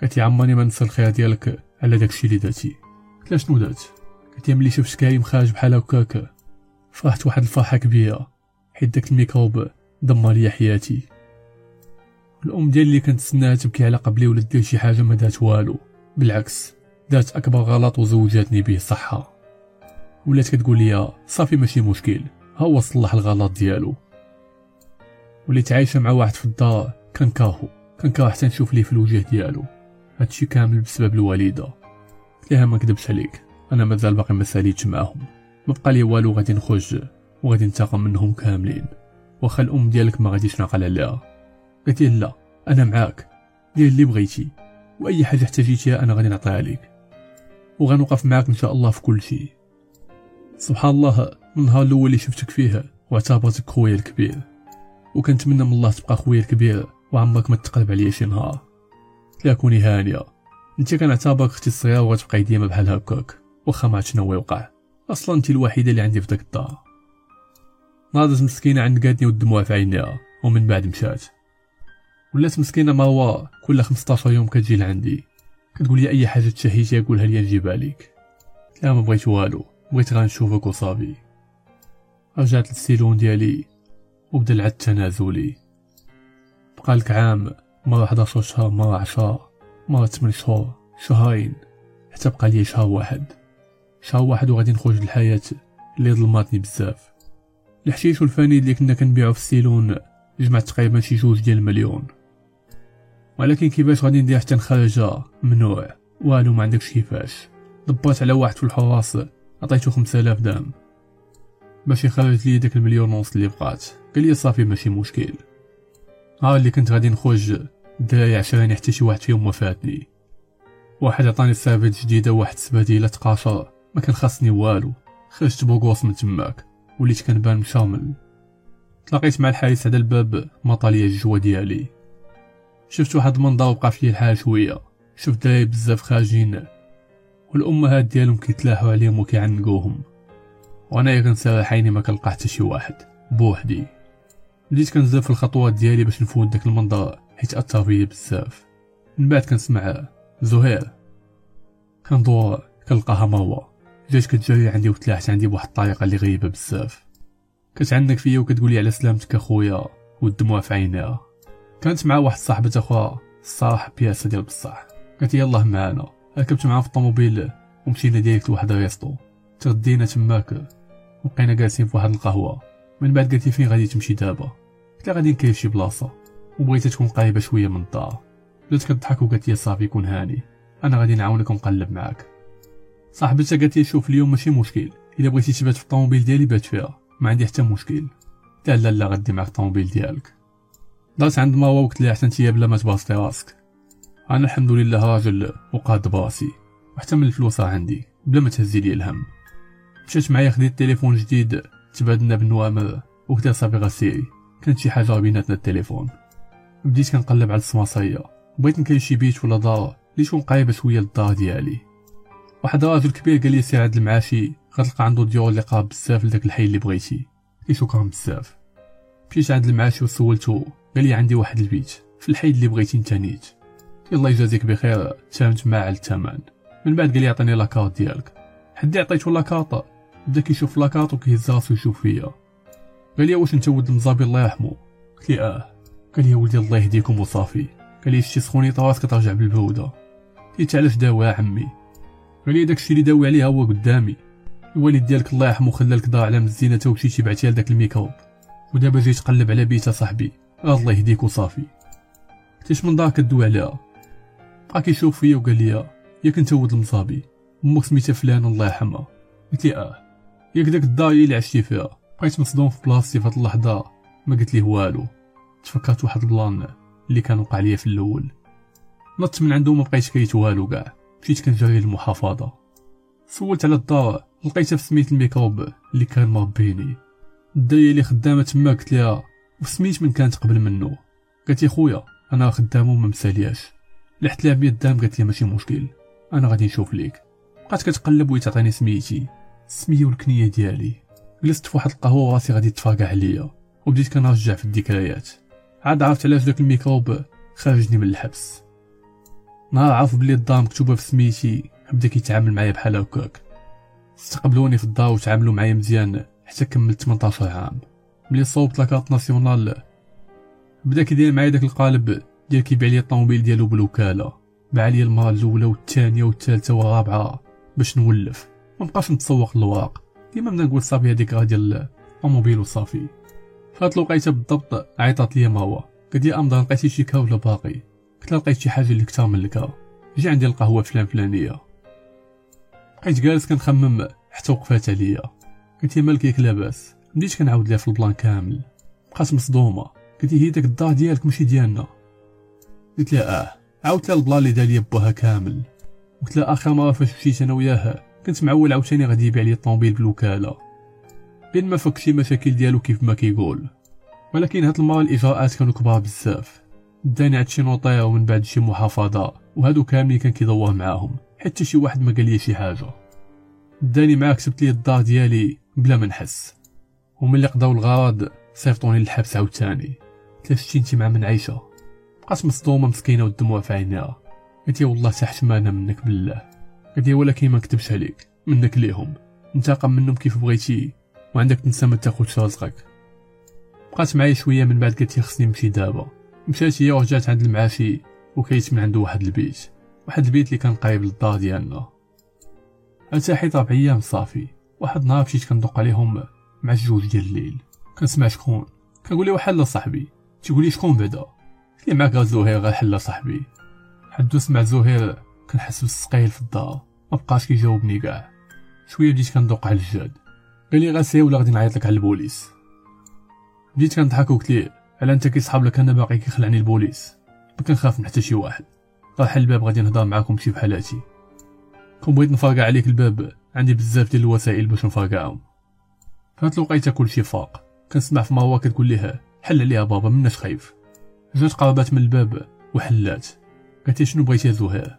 قالت لي عماني ما ننسى الخير ديالك على داكشي اللي درتي. قلت شنو درت؟ لي ملي شفت كريم خارج بحال هكاك. فرحت واحد الفرحة كبيرة. حيت داك الميكروب دمر لي حياتي. الام ديالي اللي كنت تسناها تبكي على قبلي ولا دير شي حاجة ما دارت والو. بالعكس دارت أكبر غلط وزوجاتني به صحه ولات كتقول لي صافي ماشي مشكل. هو صلح الغلط ديالو. وليت عايشة مع واحد في الدار كنكرهو كنكره حتى نشوف ليه في الوجه ديالو. هادشي كامل بسبب الوالدة. قلت لها ما نكذبش عليك. أنا مازال باقي ما ساليتش معاهم ما بقى لي والو غادي نخرج وغادي ننتقم منهم كاملين. واخا الأم ديالك ما غاديش نعقل عليها. قلت لا أنا معاك. دير اللي بغيتي. وأي حاجة احتاجيتيها أنا غادي نعطيها لك وغنوقف معاك إن شاء الله في كل شيء. سبحان الله من النهار الأول اللي شفتك فيه واعتبرتك خويا الكبير. وكنتمنى من الله تبقى خويا الكبير وعمرك ما تقلب عليا شي نهار. لا كوني هانية. أنت كنعتبرك أختي الصغيرة وغتبقاي ديما بحال هكاك. واخا ما عرفت شنو يوقع. أصلا انت الوحيدة اللي عندي في داك الدار. ناضت مسكينة عند قادني والدموع في عينيها ومن بعد مشات. ولات مسكينة مروه كل 15 يوم كتجي لعندي. كتقول لي أي حاجة تشهيتيها قولها لي نجيبها لك لا ما بغيت والو. بغيت غير نشوفك وصافي. رجعت للسيلون ديالي وبدا العد التنازلي بقى لك عام مرة 11 شهر مرة 10 مرة 8 شهور شهرين. حتى بقى لي شهر واحد. شهر واحد وغادي نخرج للحياة اللي ظلماتني بزاف. الحشيش والفاني اللي كنا كنبيعو في السيلون جمعت تقريبا شي جوج ديال المليون. ولكن كيفاش غادي ندير حتى نخرجها ممنوع. والو ما عندكش كيفاش. دبرت على واحد في الحراس عطيتو آلاف درهم باش يخرج لي داك المليون ونص اللي بقات. قال لي صافي ماشي مشكل. ها اللي كنت غادي نخرج الدراري عشراني حتى شي واحد فيهم ما فاتني واحد عطاني ال survêt جديدة واحد سباديلة تقاشر. ما كان خاصني والو. خرجت beau gosse من تماك وليت كنبان مشامل. تلاقيت مع الحارس على الباب مطاليا الجوا ديالي. شفت واحد المنظر وقع فيه الحال شوية. شفت دراري بزاف خارجين. والأمهات ديالهم كيتلاحوا عليهم وكيعنقوهم. وأنا كنسرح عيني ما كنلقى حتى شي واحد. بوحدي. بديت كنزل في الخطوات ديالي باش نفوت داك المنظر حيت أثر فيا بزاف. من بعد كنسمع زهير. كندور كنلقاها مروة. جات كتجري عندي وتلاحت عندي بواحد الطريقة اللي غريبة بزاف. كتعنق فيا وكتقولي على سلامتك أخويا والدموع في عينيها كانت مع واحد صاحبة اخوها الصراحه بياسه ديال بصح. قالت يلاه معانا ركبت معاه في الطوموبيل ومشينا direct لواحد ال resto تغدينا تماك. وبقينا جالسين في واحد القهوة. من بعد قالت لي فين غادي تمشي دابا؟ قلت لها غادي نكيف شي بلاصة. وبغيتها تكون قريبة شوية من الدار. بدأت كتضحك وقالت لي صافي كون هاني. أنا غادي نعاونك ونقلب معاك. صاحبتها قالت لي شوف اليوم ماشي مشكل. إلا بغيتي تبات في الطوموبيل ديالي بات فيها. ما عندي حتى مشكل. قلت لا لا غادي معاك الطوموبيل ديالك. دارت عند ماما وقلت لها حتى بلا ما تباسطي راسك. أنا الحمد لله راجل وقاد براسي. وحتى من الفلوس عندي. بلا ما تهزي لي الهم. مشات معايا خديت تليفون جديد. تبادلنا بالنوامر. وقتها صافي غسيري كانت شي حاجة بيناتنا التليفون. بديت كنقلب على السماسرية بغيت نكري شي بيت ولا دار. اللي تكون قريبه شوية للدار ديالي. واحد راجل كبير قال لي سير عند المعاشي غتلقى عنده ديور اللي قراب بزاف لداك الحي اللي بغيتي. كيشكرهم بزاف. مشيت عند المعاشي وسولتو قال لي عندي واحد البيت في الحي اللي بغيتي انت نيت. الله يجازيك بخير تفاهمت معاه على الثمن من بعد قال لي عطيني la carte ديالك. حدي عطيتو la carte بدأ كيشوف la carte وكيهز راسو يشوف فيا. قال لي واش انت ولد المزابي الله يرحمو قلت لي آه. قال لي ولدي الله يهديكم وصافي. قال لي شتي سخوني راسك ترجع بالبرودة قلت علاش داوي عمي. لي داكشي اللي داوي عليه هو قدامي. الوالد ديالك الله يرحمو خلالك دار على تا ومشيتي بعتيها لداك الميكروب ودابا جاي تقلب على بيت صاحبي. الله يهديك وصافي. قلت من دار كدوي عليها؟ بقى كيشوف فيا وقال لي ياك انت ولد المزابي أمك سميتها فلان الله يرحمها. قلت لي آه. ياك داك الدار اللي عشتي فيها. بقيت مصدوم في بلاصتي في هاد اللحظة. ما قلت ليه والو. تفكرت واحد ال plan اللي كان وقع ليا في الأول. نط من عنده ما بقيتش كريت والو كاع مشيت كنجري للمحافظه سولت على الدار لقيتها في سميت الميكروب اللي كان مربيني. الدرية اللي خدامة تما قلت لها وسميت من كانت قبل منه. قالت لي خويا أنا خدامة وما مسالياش. لحت لها 100 درهم قالت لي ماشي مشكل أنا غادي نشوف ليك. بقات كتقلب وهي تعطيني سميتي السميه والكنية ديالي. جلست في واحد القهوة وراسي غادي تفاقع عليا وبديت كنرجع في الذكريات. عاد عرفت علاش داك الميكروب خرجني من الحبس. نهار عرف بلي الدار مكتوبة في سميتي. بدا كيتعامل معايا بحال هكاك. استقبلوني في الدار وتعاملوا معايا مزيان حتى كملت 18 عام. ملي صوبت la carte nationale بدا كيدير معايا داك القالب ديال كيبيع لي الطوموبيل ديالو بالوكالة. باع لي المره الأولى والثانية والثالثة والرابعة باش نولف. ما نتسوق الوراق ديما بدا نقول صافي هذيك غا ديال الطوموبيل وصافي. فهاد الوقيتة بالضبط عيطات ليا مروى قالت لي أمضى لقيتي شي كرا ولا باقي. قلت لقيت شي حاجة اللي كثر من الكرا جي عندي القهوة فلان فلانية. بقيت جالس كنخمم حتى وقفات عليا. قلت لي مالك ياك لاباس. بديت كنعاود ليها في ال plan كامل. بقات مصدومة. قلت هي داك الدار ديالك ماشي ديالنا. قلت لها آه. عاودت لها ال plan اللي دار ليا باها كامل. قلت لها آخر مرة فاش مشيت أنا وياه كنت معول عاوتاني غادي يبيع لي الطوموبيل بالوكالة. بين ما فك شي مشاكل ديالو كيف ما كيقول. ولكن هاد المرة الإجراءات كانوا كبار بزاف. داني عند شي notaire ومن بعد شي محافظة وهادو كاملين كان كيدور معاهم. حتى شي واحد ما قال لي شي حاجة. داني معاه كتبت لي الدار ديالي بلا ما نحس. وملي قضاو الغرض صيفطوني للحبس عاوتاني. ثلاث انت مع من عايشة؟ بقات مصدومة مسكينة والدموع في عينيها. قلت والله أنا منك بالله. قلت ولكن ما نكتبش عليك. منك ليهم. انتقم منهم كيف بغيتي. وعندك تنسى ما تاخذش رزقك. بقات معايا شوية من بعد قالت خصني نمشي دابا. مشات هي ورجعت عند المعاشي وكيت من عنده واحد البيت واحد البيت اللي كان قريب للدار ديالنا. ارتاحيت ربع أيام صافي واحد النهار مشيت كندق عليهم مع الجوج ديال الليل. كنسمع شكون؟ كنقول لي وحلا صاحبي. تيقول لي شكون بعدا؟ قلت معاك زهير غير حلا صاحبي. حدو سمع زهير كنحس بالصقيل في الدار ما بقاش كيجاوبني كاع. شوية بديت كندق على الجهد قال لي غا سير ولا غادي نعيط لك على البوليس. بديت كنضحك وقلت ليه على أنت كيصحاب لك؟ أنا باقي كيخلعني البوليس. ما كنخاف من حتى شي واحد. طاح الباب غادي نهضر معاكم شي بحالاتي كون بغيت نفرقع عليك الباب عندي بزاف ديال الوسائل باش نفرقعهم. فهاد الوقيتة كلشي فاق. كنسمع في مروه كتقول ليه حل عليها بابا مناش خايف. جات قربات من الباب وحلات. قالت شنو بغيتي يا زهير؟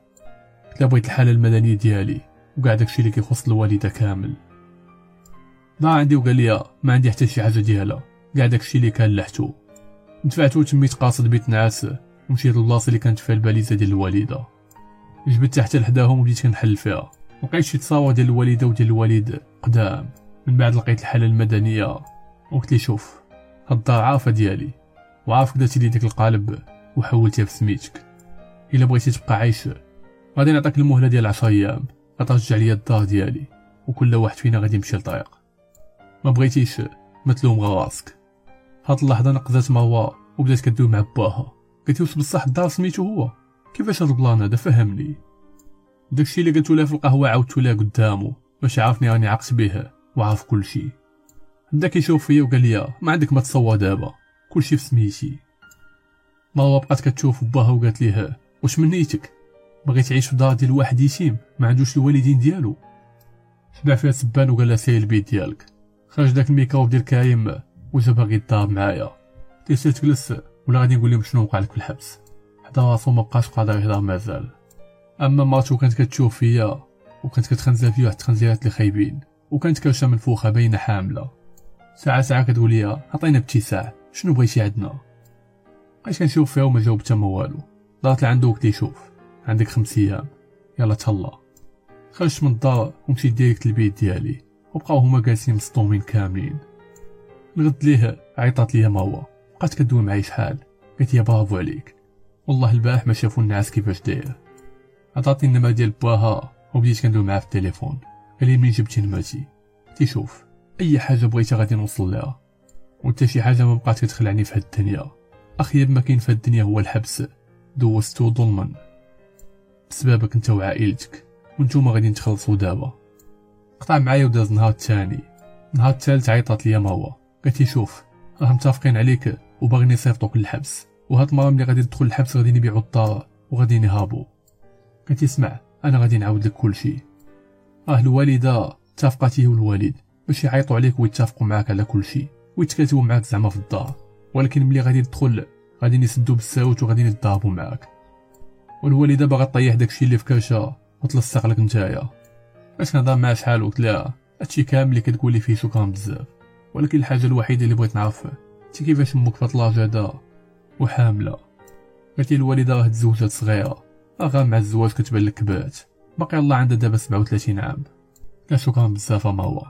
قلت بغيت الحالة المدنية ديالي وكاع داكشي اللي كيخص الوالدة كامل. ضاع عندي وقال لي ما عندي حتى شي حاجة ديالها. كاع داكشي اللي كان لحتو دفعت وتميت قاصد بيت نعاس ومشيت للبلاصه اللي كانت فيها الباليزة ديال الوالده جبت حتى لحداهم وبديت كنحل فيها. لقيت شي تصاور ديال الوالده وديال الوالد قدام. من بعد لقيت الحالة المدنية. وقلت لي شوف هاد الدار عارفة ديالي. وعارفك درتي لي ديك القالب وحولتيها في سميتك. إلا بغيتي تبقى عايش غادي نعطيك المهلة ديال 10 أيام. غترجع ليا الدار ديالي. وكل واحد فينا غادي يمشي لطريق. ما بغيتيش ما تلوم غير راسك. هاد اللحظة نقزات مروه وبدات كدوي مع باها واش بصح الدار سميتو هو. كيفاش هاد البلان هذا؟ فهمني. داكشي اللي قلتو لها في القهوة عاودتو لها قدامو. باش عارفني راني عاقت به وعارف كلشي بدا كيشوف فيا وقال لي ما عندك ما تصور دابا. كلشي في سميتي. مروة بقات كتشوف باها وقالت ليه واش من نيتك؟ بغيت تعيش في دار ديال واحد يتيم. ما عندوش الوالدين ديالو. شبع فيها سبان وقال لها سير البيت ديالك. خرج داك الميكروب ديال كريم وجا باغي يضارب معايا تيسير تجلس ولا غادي نقول لهم شنو وقع لك في الحبس. حدا راسو ما بقاش قادر يهضر مازال. أما مرتو كانت كتشوف فيا وكانت كتخنزل فيا واحد التخنزيرات اللي خايبين وكانت كرشه منفوخه باينة حاملة. ساعة ساعة كتقول لي عطينا بالتساع شنو بغيتي عندنا؟ بقيت كنشوف فيها وما جاوب ما والو. دارت لعندو قلت لي شوف عندك خمس أيام. يلا تهلا. خرجت من الدار ومشيت directe للبيت ديالي وبقاو هما جالسين مصدومين كاملين. الغد ليه عيطات ليا مروة بقات كدوي معايا شحال؟ قالت لي برافو عليك. والله البارح ما شافو النعاس كيفاش داير. عطاتني النمرة ديال باها وبديت كندوي معاه في التليفون. قال لي منين جبتي نمرتي؟ قلت شوف أي حاجة بغيتها غادي نوصل لها. وانت شي حاجة ما بقات كتخلعني في هاد الدنيا. اخيب ما كاين في هاد الدنيا هو الحبس. دوزتو ظلما. بسببك أنت وعائلتك. وانتوما غادي تخلصوا دابا. قطع معايا وداز نهار الثاني. نهار الثالث عيطات ليا ماوا قالت لي شوف راه متفقين عليك وباغيين يصيفطوك للحبس وهاد المرة ملي غادي تدخل الحبس غادي يبيعوا الدار وغادي يهابوا قالت لي أنا غادي نعاود لك كلشي راه الوالدة اتفقات هي والوالد باش يعيطوا عليك ويتفقوا معاك على كلشي ويتكاتبوا معاك زعما في الدار. ولكن ملي غادي تدخل غادي يسدوا بالساوت وغادي يضربوا معاك. والوالدة باغا طيح داكشي اللي في كاشا وتلصق لك نتايا. باش نهضر معاه شحال وقلت لها هادشي كامل اللي كتقولي فيه شكرا بزاف. ولكن الحاجة الوحيدة اللي بغيت نعرف أنت كيفاش أمك في لاج وحاملة؟ قالت الوالدة راه تزوجات صغيرة راه مع الزواج كتبان لك كبات باقي الله عندها دابا 37 عام. لا شكرا بزاف هو.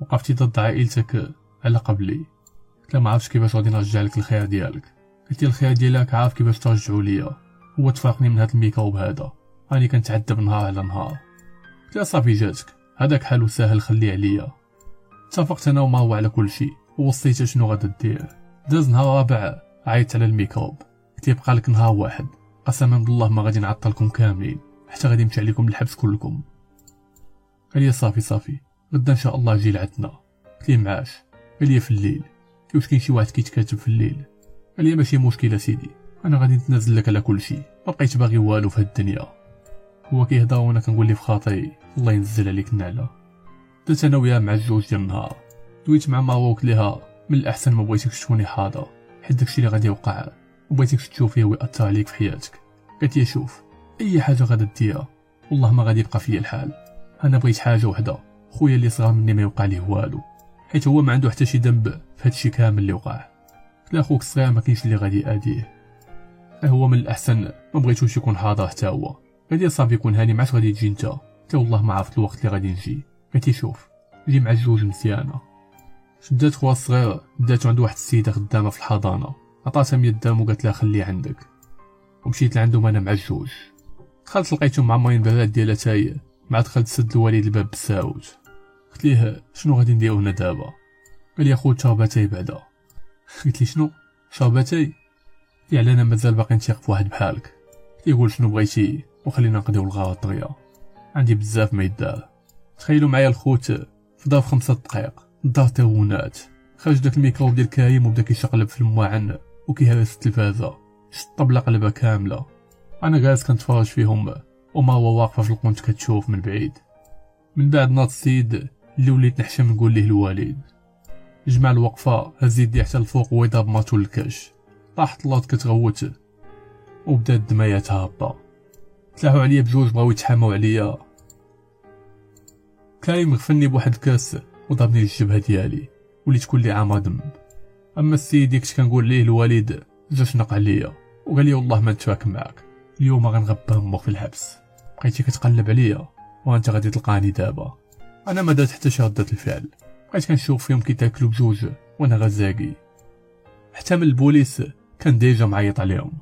وقفتي ضد عائلتك على قبلي. قلت ما عرفتش كيفاش غادي نرجع لك الخير ديالك. قلت الخير ديالك عارف كيفاش ترجعوا ليا. هو تفرقني من هاد الميكروب هذا. راني كنتعذب نهار على نهار. قلت صافي جاتك. هذاك حالو ساهل خليه عليا. اتفقت أنا هو على كل شيء ووصيته شنو غادا دير. داز نهار رابع عيطت على الميكروب. قلت يبقى لك نهار واحد. قسما بالله ما غادي نعطلكم كاملين. حتى غادي نمشي عليكم الحبس كلكم. قال لي صافي صافي. غدا إن شاء الله جي لعندنا. قلت ليه معاش. قال لي في الليل. واش كاين شي واحد كيتكاتب في الليل؟ قال لي ماشي مشكل سيدي. أنا غادي نتنازل لك على كل شيء. ما بقيت باغي والو في هاد الدنيا. هو كيهضر وأنا كنقول ليه في خاطري. الله ينزل عليك النعلة. درت أنا وياه مع الجوج ديال النهار دويت مع وقلت ليها. من الأحسن ما بغيتكش تكوني حاضر. حيت داكشي اللي غادي يوقع. وبغيتك تشوفيه ويأثر عليك في حياتك. قالت لي شوف أي حاجة غادا ديرها والله ما غادي يبقى فيا الحال. أنا بغيت حاجة وحدة. خويا اللي صغار مني ما يوقع ليه والو. حيت هو ما عنده حتى شي ذنب في هادشي كامل اللي وقع. لا خوك الصغير ما كاينش اللي غادي يأذيه. هو من الأحسن ما بغيتوش يكون حاضر حتى هو. غادي صافي يكون هاني ما غادي تجي انت. حتى والله ما عرفت الوقت اللي غادي نجي. قالت شوف جي مع الجوج مزيانة. شدات خوها الصغير داتو عند واحد السيدة خدامة في الحضانة. عطاتها 100 درهم وقالت لها خليه عندك. ومشيت لعندهم أنا مع الجوج دخلت لقيتهم معمرين براد ديال اتاي مع دخلت سد الوالد الباب بالساروت قلت ليه شنو غادي نديرو هنا دابا؟ قال لي اخو شرب اتاي بعدا. قلت لي شنو؟ شرب اتاي يعني أنا مازال باقي نتيق فواحد بحالك. قول شنو بغيتي وخلينا نقضيو الغلط دغيا. عندي بزاف ما يدار. تخيلوا معايا الخوت في ظرف خمسة دقائق. دار تهونات خرج داك الميكروب ديال كريم وبدا كيشقلب في المواعن وكيهرس التلفازة. شطب قلبة كاملة. أنا جالس كنتفرج فيهم ومروة واقفة في القنت كتشوف من بعيد. من بعد ناض السيد اللي وليت نحشم نقول ليه الوالد جمع الوقفة هز يدي حتى الفوق ويضرب مراتو للكرش طاحت للأرض كتغوت وبدات الدماية تهبى تلاحو عليا بجوج بغاو يتحاماو عليا. كريم غفلني بواحد الكاس وضربني الجبهة ديالي وليت كل عام دم. أما السيد كنت كنقول ليه الوالد جا شنق عليا وقال لي والله ما نتفاكم معاك اليوم غنغبى أمك في الحبس. بقيتي كتقلب عليا وأنت غادي تلقاني دابا. أنا ما درت حتى شي ردة الفعل. بقيت كنشوف فيهم كيتاكلوا بجوج وأنا غزاقي حتى من البوليس كان déjà معيط عليهم.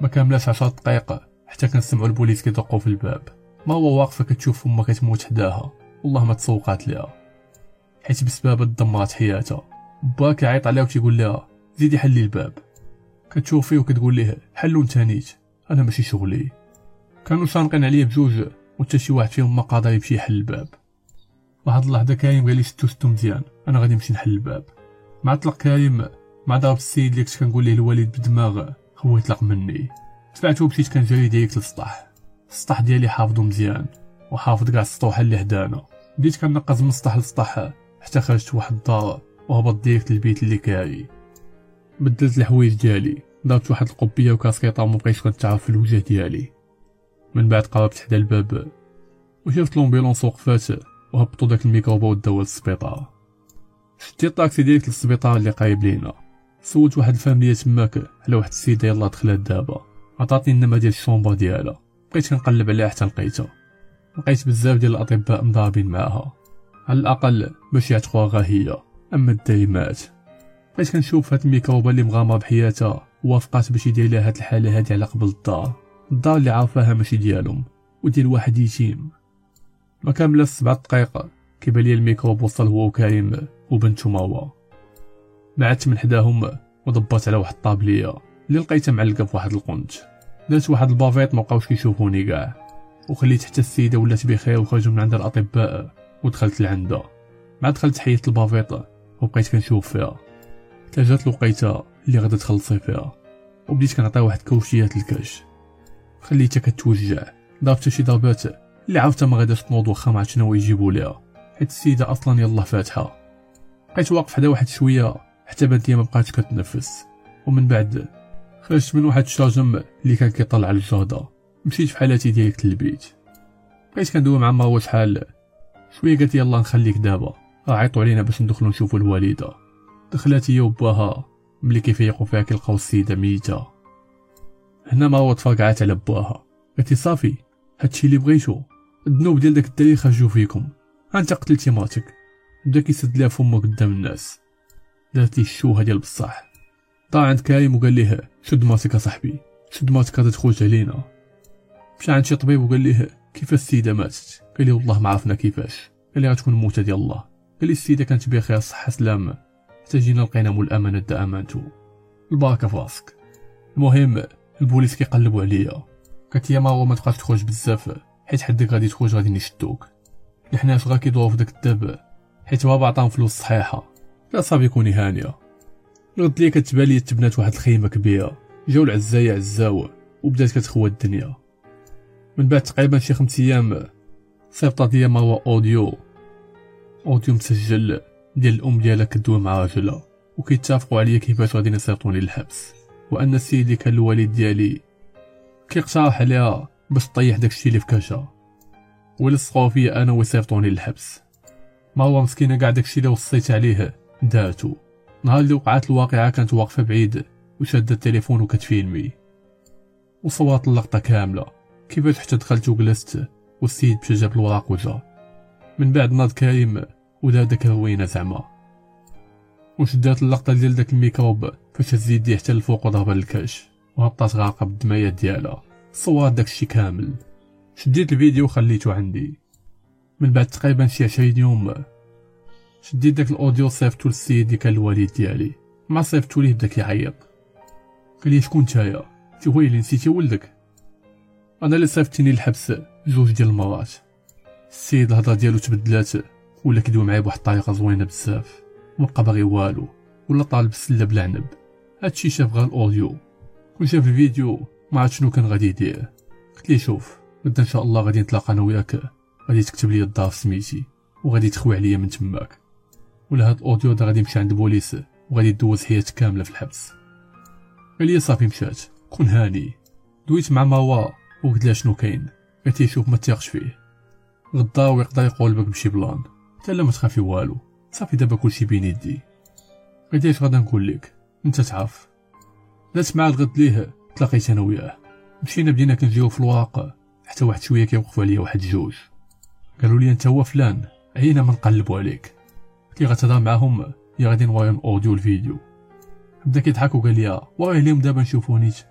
ما كاملاش عشر دقايق حتى كنسمعوا البوليس كيدقوا في الباب. مروة واقفة كتشوف أمها كتموت حداها. والله ما تسوقات ليها حيت بسبب دمرت حياتها باها كيعيط عليها وتيقول لها زيدي حلي الباب. كتشوفيه وكتقول ليه حلو انت نيت أنا ماشي شغلي. كانوا شانقين عليا بجوج وتا شي واحد فيهم ما قادر يمشي يحل الباب. واحد اللحظة كريم قال لي شتو شتو مزيان أنا غادي نمشي نحل الباب. مع طلق كريم مع ضرب السيد اللي كنت كنقول ليه الوالد بدماغ هو يطلق مني. تبعته ومشيت كنجري directe للسطح السطح ديالي حافظو مزيان وحافظ كاع السطوحه اللي حدانا بديت كنقز من السطح للسطح حتى خرجت واحد الدار وهبط directe للبيت اللي كاري بدلت الحوايج ديالي ضربت واحد القبية وكاسكيطه ومبقيتش كنتعرف في الوجه ديالي. من بعد قربت حدا الباب وشفت l'ambulance وقفات وهبطوا داك الميكروبا وداو للسبيطار. شديت الطاكسي ديالك للسبيطار اللي قريب لينا. سولت واحد الفاميليا تماك على واحد السيدة يلاه دخلات دابا. عطاتني النمرة ديال ال chambre ديالها. بقيت كنقلب عليها حتى لقيتها. لقيت بزاف ديال الأطباء مضاربين معاها على الأقل باش يعتقوها غا هي أما الدري مات بقيت كنشوف هاد الميكروبه اللي مغامرة بحياتها وافقات باش يدير لها هاد الحالة هادي على قبل الدار. الدار اللي عارفاها ماشي ديالهم وديال واحد يتيم. ما كامله سبع دقائق كيبان لي الميكروب وصل هو وكريم وبنته مروه بعدت من حداهم ودبرت على واحد الطابلية. اللي لقيتها معلقة في واحد القنت. درت واحد ال bavette مبقاوش كيشوفوني كاع. وخليت حتى السيدة ولات بخير وخرجوا من عند الأطباء ودخلت لعندها. مع دخلت حيدت البافيط وبقيت كنشوف فيها. حتى جات الوقيتة اللي غادا تخلصي فيها. وبديت كنعطيها واحد كوشيات للكرش خليتها كتوجع. ضربتها شي ضربات اللي عرفتها ما غاداش تنوض واخا ما شنو يجيبوا ليها. حيت السيدة أصلا يلاه فاتحة. بقيت واقف حدا واحد شوية حتى بانت لي ما بقاتش كتنفس. ومن بعد خرجت من واحد السرجم اللي كان كيطلع على الجهدة. مشيت في حالاتي directe للبيت. بقيت كندوي مع ماما شحال. شوية قالت يلا نخليك دابا. راه عيطوا علينا باش ندخلو نشوفو الوالدة. دخلات هي وباها. ملي كيفيقوا فيها كيلقاو السيدة ميتة. هنا هو تفرقعات على باها قالت صافي هادشي اللي بغيتو. الذنوب ديال داك الدري خرجوا فيكم. أنت قتلتي مرتك بدا كيسد ليها فمو قدام الناس. دارت لي الشوهه ديال بصح. طلع عند كريم وقال ليه شد مرتك اصاحبي شد مرتك غادا تخرج علينا. مشى عند شي طبيب وقال ليه كيف السيدة ماتت؟ قال لي والله ما عرفنا كيفاش. قال لي غتكون موتة ديال الله. قال لي السيدة كانت بخير صحة سلام. حتى جينا لقينا مول الامانه دا امانتو البركه في راسك. المهم البوليس كيقلبوا عليا. قالت يا مارو ما تبقاش تخرج بزاف. حيت حدك غادي تخرج غادي نشدوك. الحناش غا كيدورو في داك الدب؟ حيت بابا عطاهم فلوس صحيحة. لا صافي كوني هانية. رد لي كتبان لي تبنات واحد الخيمة كبيرة. جاو العزايه عزاو وبدات كتخوى الدنيا. من بعد تقريبا شي خمس أيام صيفطات ليا مروة audio. audio مسجل ديال الأم ديالها كدوي مع راجلها وكيتفقوا عليا كيفاش غادي يصيفطوني للحبس. وأن السيد اللي كان الوالد ديالي كيقترح عليها باش طيح داكشي اللي في كاشا ولصقوا فيا أنا ويصيفطوني للحبس. ماما مسكينة كاع داكشي اللي وصيت عليه داتو نهار اللي وقعت الواقعة كانت واقفة بعيد وشاده التليفون وكتفيلمي وصورت اللقطة كاملة. كيفاش حتى دخلت وجلست والسيد مشى جاب الوراق وجا من بعد ناض كريم ودار داك الروينه زعما. وشدات اللقطة ديال داك الميكروب فاش هز يديه حتى الفوق وضربها للكاش وهبطات غارقة بالدمايات ديالها. صورت داكشي كامل. شديت الفيديو وخليته عندي. من بعد تقريبا شي عشرين يوم شديت داك ال audio صيفطو للسيد اللي كان الوالد ديالي. ما صيفطو ليه بدا كيعيط قال لي شكون نتايا تي هو اللي نسيتي ولدك؟ أنا اللي صيفطتيني للحبس جوج ديال المرات السيد الهضرة ديالو تبدلات ولا كيدوي معايا بواحد الطريقة زوينة بزاف. مبقى باغي والو ولا طالب السله بلا عنب. هادشي شاف غير ال audio. كون شاف الفيديو ما عرف شنو كان غادي يدير. قلت ليه شوف غدا إن شاء الله غادي نتلاقى أنا وياك. غادي تكتب لي الدار سميتي وغادي تخوي عليا من تماك. ولا هاد ال audio دا غادي نمشي عند البوليس وغادي دوز حياتك كاملة في الحبس. قال لي صافي مشات كون هاني. دويت مع مروة وقلت لها شنو كاين؟ قالت لي شوف ما تيقش فيه. غدا ويقدر يقول بك بشي بلان. حتى لا ما تخافي والو. صافي دابا كلشي بين يدي. قلت لي غادا نقول لك؟ أنت تعرف. دات مع الغد ليه تلاقيت أنا وياه. مشينا بدينا كنجيو في الواقع. حتى واحد شوية كيوقفوا عليا واحد جوج. قالوا لي أنت هو فلان. عينا ما نقلبوا عليك. لي غتهضر معاهم؟ يا غادي نوريهم audio الفيديو بدا كيضحك وقال لي وراه ليهم دابا نشوفو نيت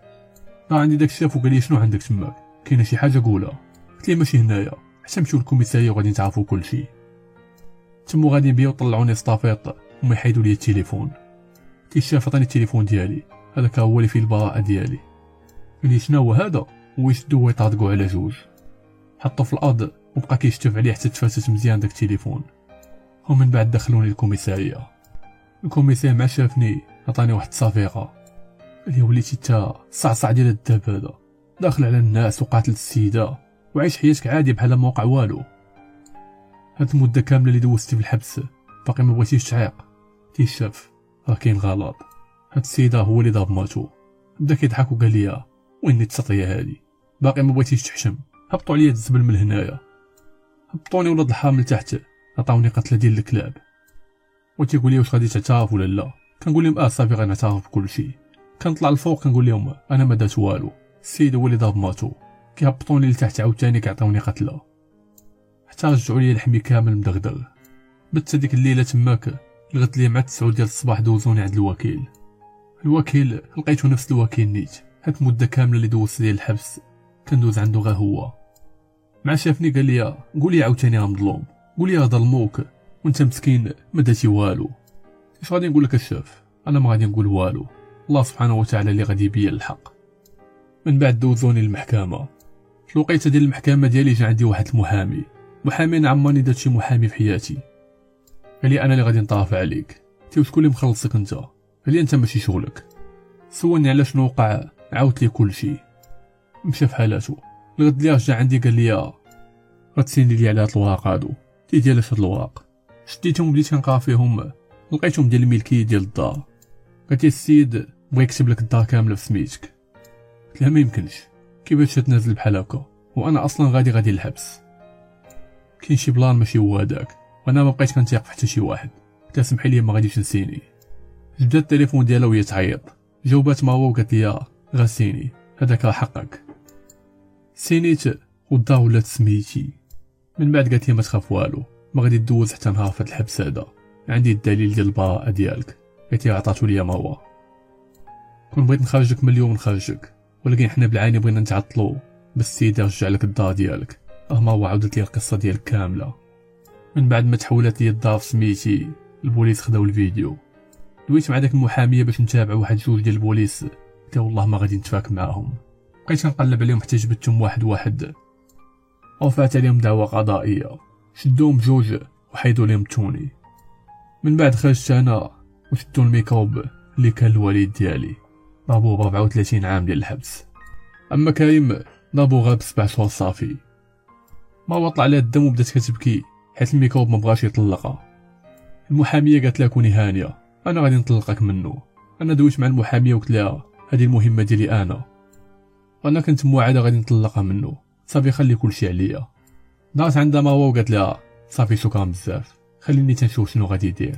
راه عندي داك الشاف وقال لي شنو عندك تماك كاينة شي حاجة قولها. قلت لي ماشي هنايا؟ حتى نمشيو لل commissariat وغادي نتعرفوا كلشي تمو غادي نبيو طلعوني سطافيط وما يحيدوا لي التليفون. قلت الشاف عطاني التليفون ديالي. هذاك هو اللي فيه البراءة ديالي. قال شنو هو هذا؟ ويشدو ويطاردقو على جوج. حطو في الأرض وبقى كيشتف عليه حتى تفاتت مزيان داك التليفون. ومن بعد دخلوني الكوميساريه الكوميسار مع شافني عطاني واحد الصفيقة. اللي وليتي تا صعصع ديال الدب هذا. داخل على الناس وقاتل السيدة. وعيش حياتك عادي بحال ما وقع والو. هاد المدة كاملة اللي دوزتي في الحبس. باقي ما بغيتيش تعيق. تيشاف راه كاين غلط. هاد السيدة هو اللي ضرب ماتو. بدا كيضحك وقال لي وين التسطيه هادي؟ باقي ما بغيتيش تحشم. هبطوا عليا الزبل من هنايا. هبطوني ولاد الحامل تحت. عطاوني قتله ديال الكلاب. وتيقول لي واش غادي تعترف ولا لا؟ كنقول لهم آه صافي غنعترف بكل شيء كنطلع الفوق كنقول لهم أنا ما درت والو. السيد هو اللي ضرب ماتو كيهبطوني لتحت عاوتاني كيعطيوني قتلة. حتى رجعوا لي لحمي كامل مدغدغ. بت ديك الليلة تماك لغت لي مع 9 ديال الصباح دوزوني عند الوكيل. الوكيل لقيتو نفس الوكيل نيت. هاد المده كاملة اللي دوزت ديال الحبس. كندوز عنده غير هو. مع شافني قال لي قول لي عاوتاني مظلوم قول لي ظلموك. وانت مسكين ما درتي والو. اش غادي نقول لك الشاف أنا ما غادي نقول والو. الله سبحانه وتعالى اللي غادي يبين الحق. من بعد دوزوني للمحكمه في الوقيته ديال المحكمة ديالي جا عندي واحد المحامي. محامي عمرني درت شي محامي في حياتي. قال لي أنا اللي غادي ندافع عليك. تي وشكون اللي مخلصك أنت؟ قال لي أنت ماشي شغلك. سولني على شنو وقع عاودت لي كلشي مشى في حالاتو. الغد اللي رجع عندي قال لي غتسيني لي على هاد الورق هادو. تي ديال هاد الورق شديتهم بديت كنقرا فيهم. لقيتهم ديال الملكيه ديال الدار. قالت لي السيد بغا يكتب لك الدار كاملة في سميتك قلت لها ما يمكنش. كيفاش تنزل بحال هكا وأنا أصلا غادي غادي الحبس كاين شي plan ماشي هو هذاك. وأنا ما بقيت كنتيق في حتى شي واحد. قلت سمحي لي ما غاديش نسيني. جبدت التليفون ديالها وهي تعيط. جاوبات ما هو وقالت لي غسيني هذاك راه حقك. سينيت والدار ولات سميتي من بعد قالت لي ما تخاف والو. ما غادي تدوز حتى نهار في الحبس هذا. عندي الدليل ديال البراءة ديالك. قالت لي عطاتو ليا ما هو كون بغيت نخرجك من اليوم نخرجك ولكن حنا بالعاني بغينا نتعطلو بس السيد رجع لك الدار ديالك. آه ما هو عاودت لي القصة ديالك كاملة. من بعد ما تحولت لي الدار سميتي البوليس خداو الفيديو. دويت مع داك المحامية باش نتابع واحد جوج ديال البوليس. قلت والله ما غادي نتفاك معاهم. بقيت كنقلب عليهم حتى جبتهم واحد واحد. رفعت عليهم دعوة قضائية. شدوهم بجوج وحيدوا ليهم ال tenue. من بعد خرجت أنا وشدو الميكروب اللي كان الوالد ديالي. ضربوه بربعة وثلاثين عام ديال الحبس أما كريم ضربو غاب سبع شهور صافي. ما وطلع عليها الدم وبدأت كتبكي حيت الميكروب ما بغاش يطلقها المحامية قالت لها كوني هانية أنا غادي نطلقك منه. أنا دويت مع المحامية وقلت لها هذه المهمة ديالي أنا. وأنا كنت موعدة غادي نطلقها منه. صافي خلي كلشي عليا. دارت عندها مروة وقالت لها صافي شكرا بزاف. خليني تنشوف شنو غادي يدير.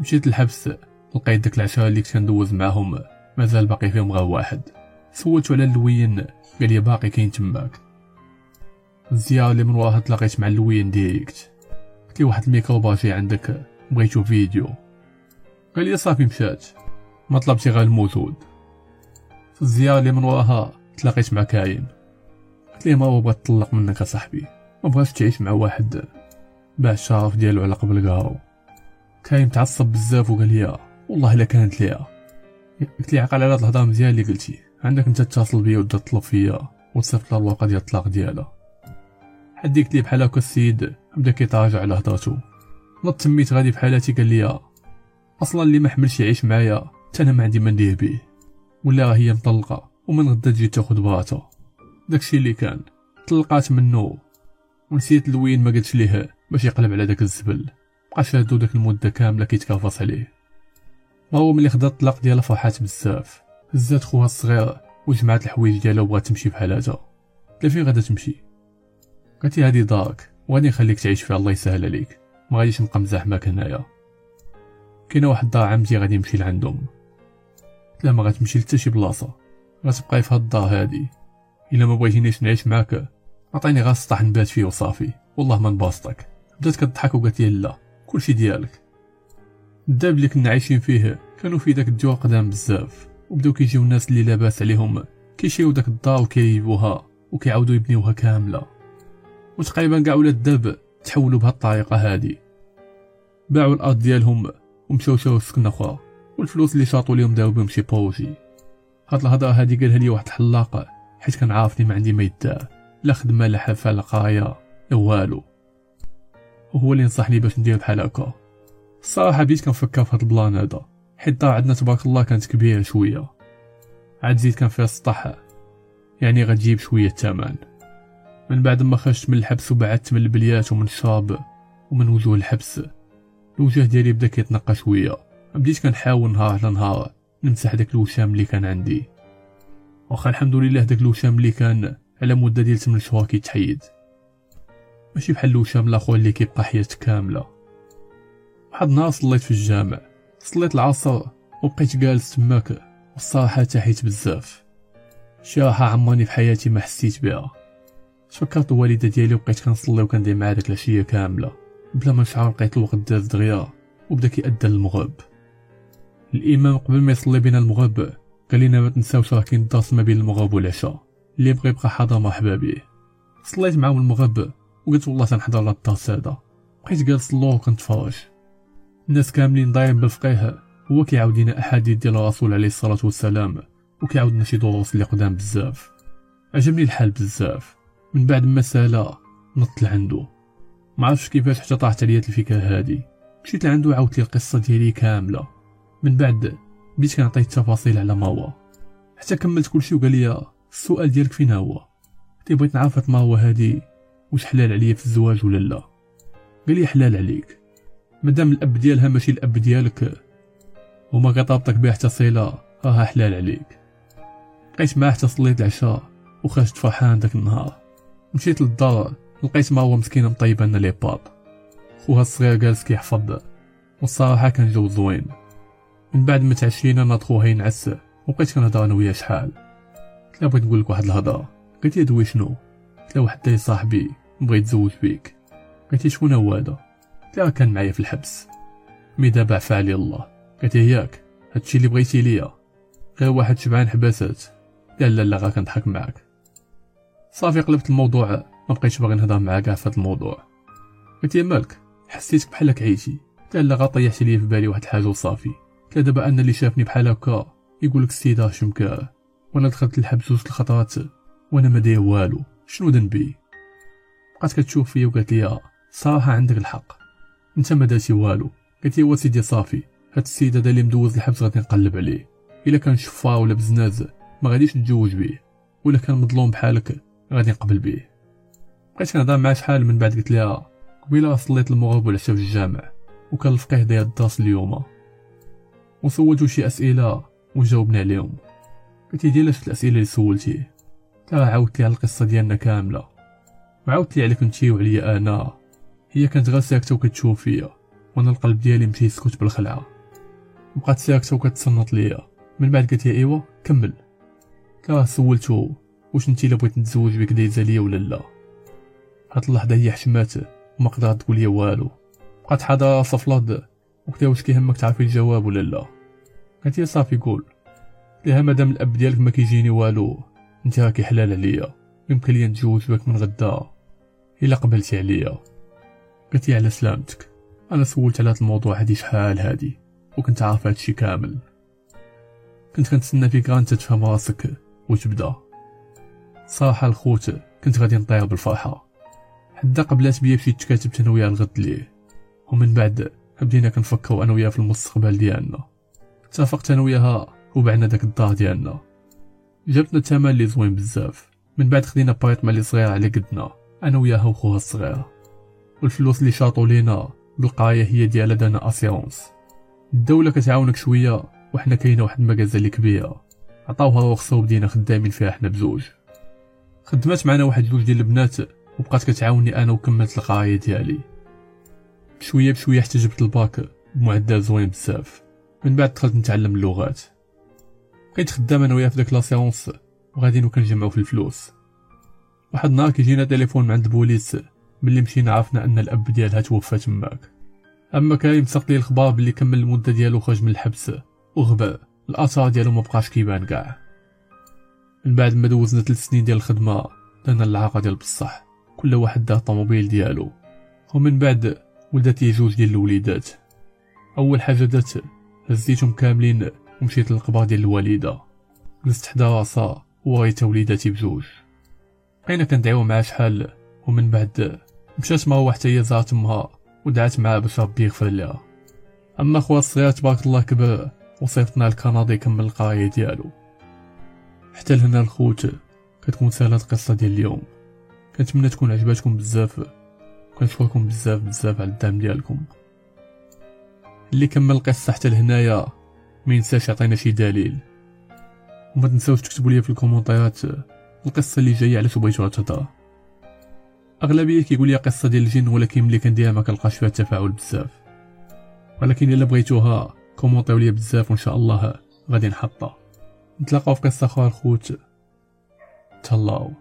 مشيت للحبس لقيت داك العشرة اللي كنت كندوز معاهم. مازال باقي فيهم غير واحد. سولتو على اللوين قال لي باقي كاين تماك. الزياره اللي من وراها تلاقيت مع اللوين direct. قلت لي واحد الميكروباجي عندك بغيتو فيديو. قال لي صافي مشات. ما طلبتي غير الموجود في الزياره اللي من وراها تلاقيت مع كاين. قلت ليه ما بغا تطلق منك اصاحبي ما بغاش تعيش مع واحد. باع الشرف ديالو على قبل كاو كاين تعصب بزاف وقال لي والله إلا كانت ليها قلت لي عقل على هاد الهضره مزيان اللي قلتي عندك أنت تتصل بيا وتبدا تطلب فيا وتصيفط لها الورقه ديال الطلاق ديالها حديك لي بحال هكا السيد. بدا كيتراجع على هضرتو نط تميت غادي بحالاتي قال لي أصلا اللي ما حملش يعيش معايا حتى أنا ما عندي ما نديه به. ولا هي مطلقة. ومن غدا تجي تاخد بغاتها داكشي اللي كان. طلقات منو ونسيت لوين ما قلتش ليه. باش يقلب على داك الزبل. بقى شادو داك المدة كاملة كيتكافص عليه. هو ملي خدا الطلاق ديالها فرحات بزاف. هزات خوها الصغير وجمعات الحوايج ديالها وبغات تمشي بحالاتها قال فين غادا تمشي؟ قالت هادي دارك وغادي نخليك تعيش فيها الله يسهل عليك. ما غاديش نبقى مزاح معاك هنايا. كاينة واحد الدار عمتي غادي نمشي لعندهم. لا ما غتمشي لتا شي بلاصة. غتبقاي في هاد الدار هادي. إلا ما بغيتينيش نعيش معاك عطيني غير السطح نبات فيه وصافي. والله ما نباسطك بدات كضحك وقالت لي لا كلشي ديالك. الداب اللي كنا عايشين فيه كانوا في داك الجو قدام بزاف. وبداو كيجيو الناس اللي لاباس عليهم. كيشيو داك الدار وكيبوها وكيعاودوا يبنيوها كاملة. وتقريبا كاع ولاد الداب تحولوا بهاد الطريقة هادي. باعوا الأرض ديالهم ومشاو شاو سكنه أخرى. والفلوس اللي شاطوا ليهم داو بهم شي projet هاد الهضرة هادي قالها لي واحد الحلاق حيت كان عارفني ما عندي ما يدار لا خدمة لا حرفه لا قراية لا والو. وهو اللي نصحني باش ندير بحال هكا. الصراحه بديت كنفكر في هاد ال plan هذا. حيت الدار عندنا تبارك الله كانت كبيرة شوية. عاد زيد كان فيها السطح يعني غتجيب شوية الثمن. من بعد ما خرجت من الحبس وبعدت من البليات ومن الشراب ومن وجوه الحبس الوجه ديالي بدا كيتنقى شوية. بديت كنحاول نهار على نهار نمسح داك الوشام اللي كان عندي. واخا الحمد لله داك الوشام اللي كان على مدة ديال 8 شهور كيتحيد. ماشي بحال الوشام الآخر اللي كيبقى حياته كاملة. واحد النهار صليت في الجامع. صليت العصر وبقيت جالس تماك والصراحة تحيت بزاف. شي راحة عمرني في حياتي ما حسيت بها. تفكرت الوالدة ديالي وبقيت كنصلي وكندير معاها ديك العشية كاملة بلا ما نشعر لقيت الوقت داز دغيا وبدا كيأذن المغرب الإمام قبل ما يصلي بنا المغرب قال لنا ما تنساوش راه كاين الدرس ما بين المغرب والعشاء. اللي بغى يبقى حاضر مرحبا به صليت معاهم المغرب وقلت والله تنحضر لهاد الدرس هذا. بقيت جالس اللور وكنتفرج. الناس كاملين دايرين بالفقيه. هو كيعاود لنا أحاديث ديال الرسول عليه الصلاة والسلام وكيعاود لنا شي دروس اللي قدام بزاف. عجبني الحال بزاف. من بعد ما سالا نط لعندو ما عرفتش كيفاش حتى طاحت عليا الفكرة هادي. مشيت لعندو عاودت لي القصة ديالي كاملة. من بعد بديت كنعطيه التفاصيل على هو. حتى كملت كلشي وقال لي السؤال ديالك فين هو؟ قلت بغيت نعرف هو هادي واش حلال عليا في الزواج ولا لا؟ قال لي حلال عليك. مادام الأب ديالها ماشي الأب ديالك وما كطابطك بها حتى صله راها حلال عليك. بقيت معاه حتى صليت العشاء وخرجت فرحان داك النهار. مشيت للدار لقيت ما هو مسكين مطيب لنا لي باب. خوها الصغير جالس كيحفظ والصراحة كان جو زوين. من بعد ما تعشينا ناض خوها ينعس وبقيت كنهضر أنا وياه شحال. قلت بغيت نقول لك واحد الهضرة. قلت لي دوي شنو؟ قلت له واحد صاحبي بغى يتزوج بيك. قلت لي شكون هو هذا؟ قلت كان معايا في الحبس. مي دابا عفا علي الله قلت ياك هادشي اللي بغيتي ليا. غير واحد شبعان حباسات. قال لا لا غا كنضحك معاك. صافي قلبت الموضوع ما بقيتش باغي نهضر معاك كاع في هاد الموضوع. قلت مالك حسيتك بحالك عييتي قال لا غا طيحتي لي في بالي واحد الحاجة وصافي. قال دابا أنا اللي شافني بحال هكا يقول لك السيد هاشم كا وأنا دخلت الحبس جوج الخطرات وأنا ما داير والو. شنو ذنبي؟ بقات كتشوف فيا وقالت لي صراحة عندك الحق. انت ما درتي والو. قلت لي سيدي صافي هاد السيد هذا اللي مدوز الحبس غادي نقلب عليه. إلا كان شفا ولا بزناز ما غاديش نتزوج بيه ولا كان مظلوم بحالك غادي نقبل بيه بقيت كنهضر معاه شحال من بعد قلت لها قبيلة صليت المغرب والعشاء في الجامع وكان الفقيه داير الدرس اليوم. وسولتو شي أسئلة وجاوبنا عليهم. قلت لي ديال الأسئلة اللي سولتي. تا عاودت لي القصة ديالنا كاملة. وعاودت لي عليك انتي وعليا أنا. هي كانت غير ساكتة وكتشوف فيا وأنا القلب ديالي مشى يسكت بالخلعة. بقات ساكتة وكتصنت ليا. من بعد قالت إيوا كمل. كراه سولتو واش انت إلا بغيت نتزوج بك دايزه ليا ولا لا؟ هاد اللحظة هي حشمات وما قدرت تقول لي والو. بقات حاضره صفلاد وقلت واش كيهمك تعرفي الجواب ولا لا؟ قالت صافي قول. لها مادام الأب ديالك ما كيجيني والو انت راكي حلال عليا. يمكن لي نتزوج بك من غدا. إلا قبلتي عليا. قلت لي على سلامتك أنا سولت على هذا الموضوع هادي شحال هادي وكنت عارف هادشي كامل. كنت كنتسنى فيك انت تفهم راسك وتبدأ. صراحة الخوت كنت غادي نطير بالفرحة. حدا قبلات بيا مشيت تكاتبت أنا وياه الغد ليه ومن بعد بدينا كنفكروا أنا وياه في المستقبل ديالنا. اتفقت أنا وياها وبعنا داك الدار ديالنا. جابتنا الثمن اللي زوين بزاف. من بعد خدينا باريطما اللي صغير على قدنا. أنا وياها وخوها الصغير. والفلوس اللي شاطو لينا بالقرايه هي ديال دانا assurance الدولة كتعاونك شوية وحنا كاينة واحد المكازا اللي كبيرة. عطاوها رخصه وبدينا خدامين فيها حنا بزوج. خدمات معنا واحد جوج ديال البنات وبقات كتعاوني أنا وكملت القرايه ديالي. بشوية بشوية حتى جبت الباك بمعدل زوين بزاف. من بعد دخلت نتعلم اللغات. بقيت خدام أنا وياه في داك l'assurance وغاديين وكنجمعو في الفلوس. واحد النهار كيجينا تليفون من عند البوليس. ملي مشينا عرفنا أن الأب ديالها توفى تماك. أما كريم ساق لي الخبار بلي كمل المدة ديالو خرج من الحبس وغبا الاثار ديالو ما بقاش كيبان كاع. من بعد ما دوزنا ثلاث سنين ديال الخدمة درنا العاقه ديال بصح. كل واحد دار الطوموبيل ديالو. ومن بعد ولدت لي جوج ديال الوليدات. أول حاجة درت هزيتهم كاملين ومشيت للقبر ديال الوالدة. جلست حدا راسها وغيتا وليداتي بجوج. بقينا كندعيو معاه شحال؟ ومن بعد مشات هو حتى هي زارت أمها ودعات معاه باش ربي يغفر لها أما خويا الصغير تبارك الله كبر وصيفطنا لكندا يكمل القراية ديالو. حتى لهنا الخوت كتكون سهلة القصة ديال اليوم. كنتمنى تكون عجباتكم بزاف كنشكركم بزاف بزاف على الدعم ديالكم. اللي كمل القصة حتى لهنايا ما ينساش يعطينا شي des likes. وما تنساوش تكتبوا لي في ال commentaire ات القصة اللي جاية علاش بغيتوها تهضر أغلبية كيقول لي قصة ديال الجن ولكن ملي كنديرها ما كنلقاش فيها التفاعل بزاف. ولكن إلا بغيتوها كومونطيو ليا بزاف وإن شاء الله غادي نحطها. نتلاقاو في قصة آخرى الخوت تهلاو.